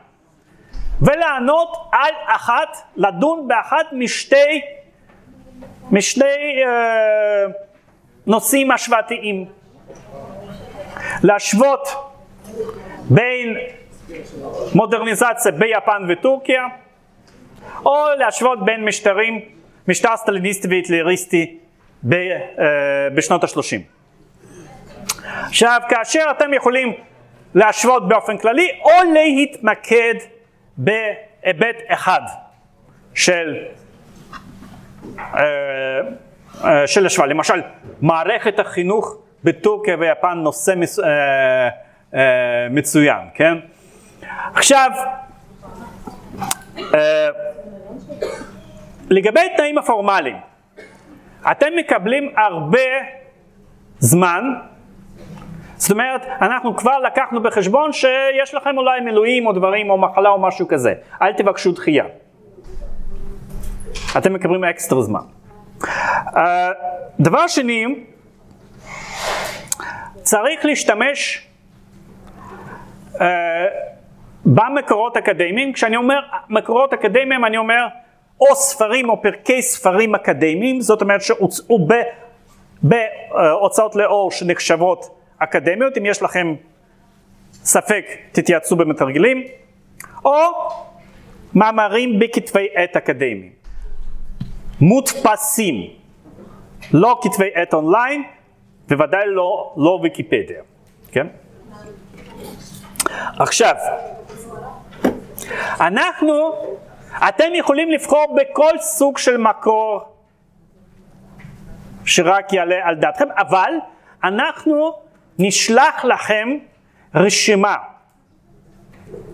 ולענות על אחת, לדון באחת משתי משני אה, נושאים השוואתיים. להשוות בין מודרניזציה ביפן וטורקיה, או להשוות בין משטרים, משטר סטליניסטי והיטלריסטי ב, אה, בשנות ה-30. עכשיו, כאשר אתם יכולים להשוות באופן כללי, או להתמקד בהיבט אחד של של השוואה. למשל, מערכת החינוך בטורקיה ויפן נושא אה, מצוין, כן? עכשיו, לגבי תנאים הפורמליים, אתם מקבלים הרבה זמן, זאת אומרת, אנחנו כבר לקחנו בחשבון שיש לכם אולי מילואים או דברים או מחלה או משהו כזה, אל תבקשו דחייה. אתם מקבלים אקסטרה זמן. Uh, דבר שני, צריך להשתמש uh, במקורות אקדמיים, כשאני אומר מקורות אקדמיים אני אומר או ספרים או פרקי ספרים אקדמיים, זאת אומרת שהוצאו בהוצאות לאור שנחשבות אקדמיות, אם יש לכם ספק תתייעצו במתרגלים, או מאמרים בכתבי עת אקדמיים. מודפסים, לא כתבי עת אונליין, בוודאי לא, לא ויקיפדיה, כן? עכשיו, אנחנו, אתם יכולים לבחור בכל סוג של מקור שרק יעלה על דעתכם, אבל אנחנו נשלח לכם רשימה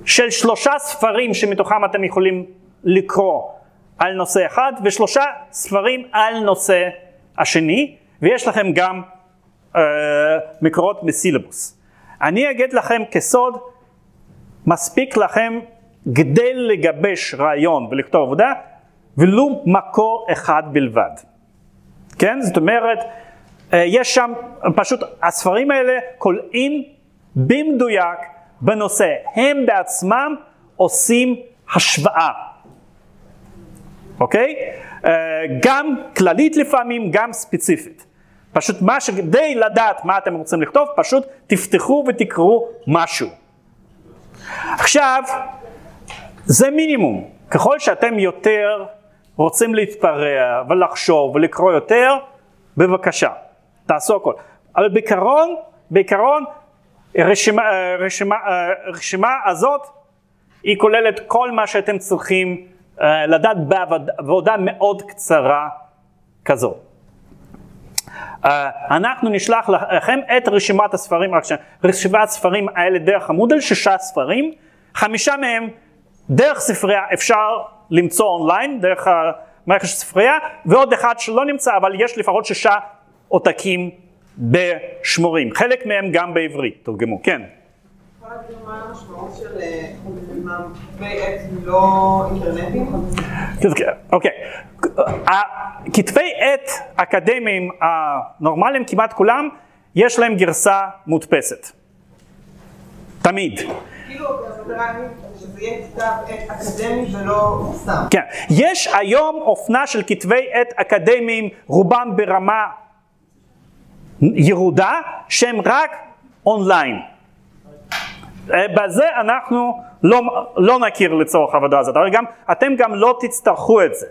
של שלושה ספרים שמתוכם אתם יכולים לקרוא על נושא אחד ושלושה ספרים על נושא השני, ויש לכם גם אה, מקורות בסילבוס. אני אגיד לכם כסוד, מספיק לכם כדי לגבש רעיון ולכתוב עבודה, ולו מקור אחד בלבד. כן? זאת אומרת, אה, יש שם, פשוט הספרים האלה כולאים במדויק בנושא. הם בעצמם עושים השוואה. אוקיי? אה, גם כללית לפעמים, גם ספציפית. פשוט מה שכדי לדעת מה אתם רוצים לכתוב, פשוט תפתחו ותקראו משהו. עכשיו, זה מינימום. ככל שאתם יותר רוצים להתפרע ולחשוב ולקרוא יותר, בבקשה, תעשו הכל. אבל בעיקרון, בעיקרון, רשימה, רשימה, רשימה הזאת היא כוללת כל מה שאתם צריכים אה, לדעת בעבודה מאוד קצרה כזו. אה, אנחנו נשלח לכם את רשימת הספרים, רק רשימת הספרים האלה דרך המודל, שישה ספרים, חמישה מהם דרך ספרייה אפשר למצוא אונליין, דרך המערכת של ספרייה, ועוד אחד שלא נמצא, אבל יש לפחות שישה עותקים בשמורים, חלק מהם גם בעברית, תורגמו, כן. אוקיי, כתבי עת אקדמיים הנורמליים כמעט כולם, יש להם גרסה מודפסת. תמיד. כאילו, שזה יהיה כתב עת אקדמי ולא סתם. כן, יש היום אופנה של כתבי עת אקדמיים, רובם ברמה ירודה, שהם רק אונליין. אה, בזה אנחנו לא, לא נכיר לצורך העבודה הזאת, אבל גם, אתם גם לא תצטרכו את זה,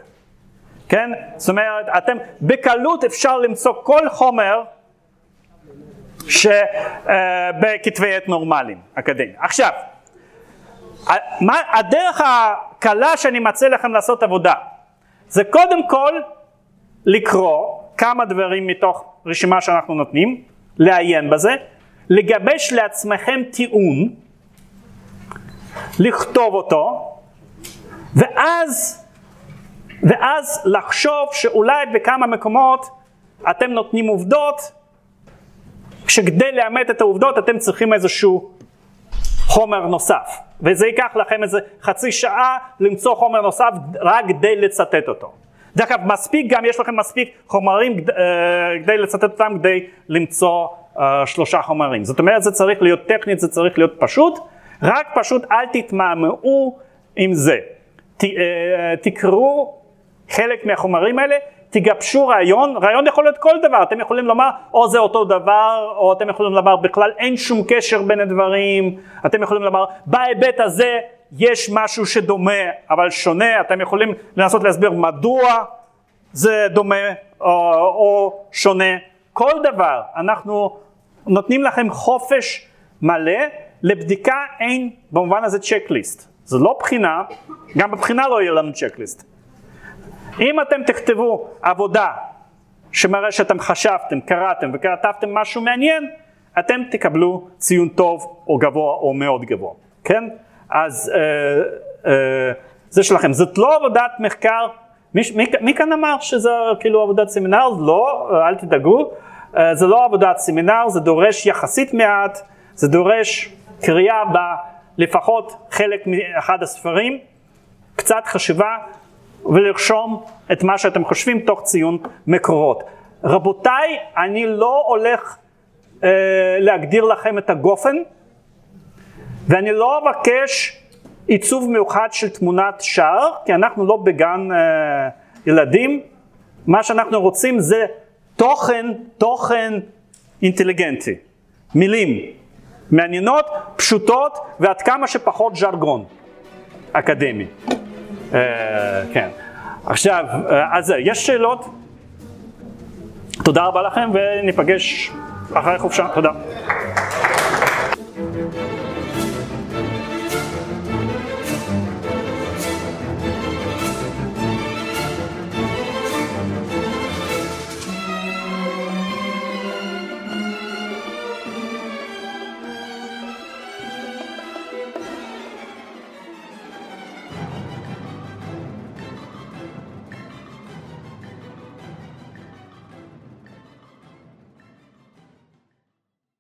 כן? זאת אומרת, אתם בקלות אפשר למצוא כל חומר שבכתבי אה, עת נורמליים, אקדמיים. עכשיו, הדרך הקלה שאני מציע לכם לעשות עבודה, זה קודם כל לקרוא כמה דברים מתוך רשימה שאנחנו נותנים, לעיין בזה, לגבש לעצמכם טיעון, לכתוב אותו, ואז, ואז לחשוב שאולי בכמה מקומות אתם נותנים עובדות, שכדי לאמת את העובדות אתם צריכים איזשהו חומר נוסף, וזה ייקח לכם איזה חצי שעה למצוא חומר נוסף רק כדי לצטט אותו. דרך אגב, מספיק גם, יש לכם מספיק חומרים אה, כדי לצטט אותם, כדי למצוא uh, שלושה חומרים. זאת אומרת, זה צריך להיות טכנית, זה צריך להיות פשוט, רק פשוט אל תתמהמהו עם זה. ת, uh, תקראו חלק מהחומרים האלה, תגבשו רעיון, רעיון יכול להיות כל דבר, אתם יכולים לומר או זה אותו דבר, או אתם יכולים לומר בכלל אין שום קשר בין הדברים, אתם יכולים לומר בהיבט הזה יש משהו שדומה אבל שונה, אתם יכולים לנסות להסביר מדוע זה דומה או, או שונה, כל דבר. אנחנו נותנים לכם חופש מלא, לבדיקה אין במובן הזה צ'קליסט, זה לא בחינה, גם בבחינה לא יהיה לנו צ'קליסט. אם אתם תכתבו עבודה שמראה שאתם חשבתם, קראתם וכתבתם משהו מעניין, אתם תקבלו ציון טוב או גבוה או מאוד גבוה, כן? אז אה, אה, זה שלכם. זאת לא עבודת מחקר, מי, מי, מי כאן אמר שזה כאילו עבודת סמינר? לא, אל תדאגו, אה, זה לא עבודת סמינר, זה דורש יחסית מעט, זה דורש קריאה בלפחות חלק מאחד הספרים, קצת חשיבה ולרשום את מה שאתם חושבים תוך ציון מקורות. רבותיי, אני לא הולך אה, להגדיר לכם את הגופן, ואני לא אבקש עיצוב מיוחד של תמונת שער, כי אנחנו לא בגן אה, ילדים, מה שאנחנו רוצים זה תוכן, תוכן אינטליגנטי, מילים מעניינות, פשוטות ועד כמה שפחות ז'רגון אקדמי. אה, כן. עכשיו, אה, אז יש שאלות? תודה רבה לכם וניפגש אחרי חופשה, תודה.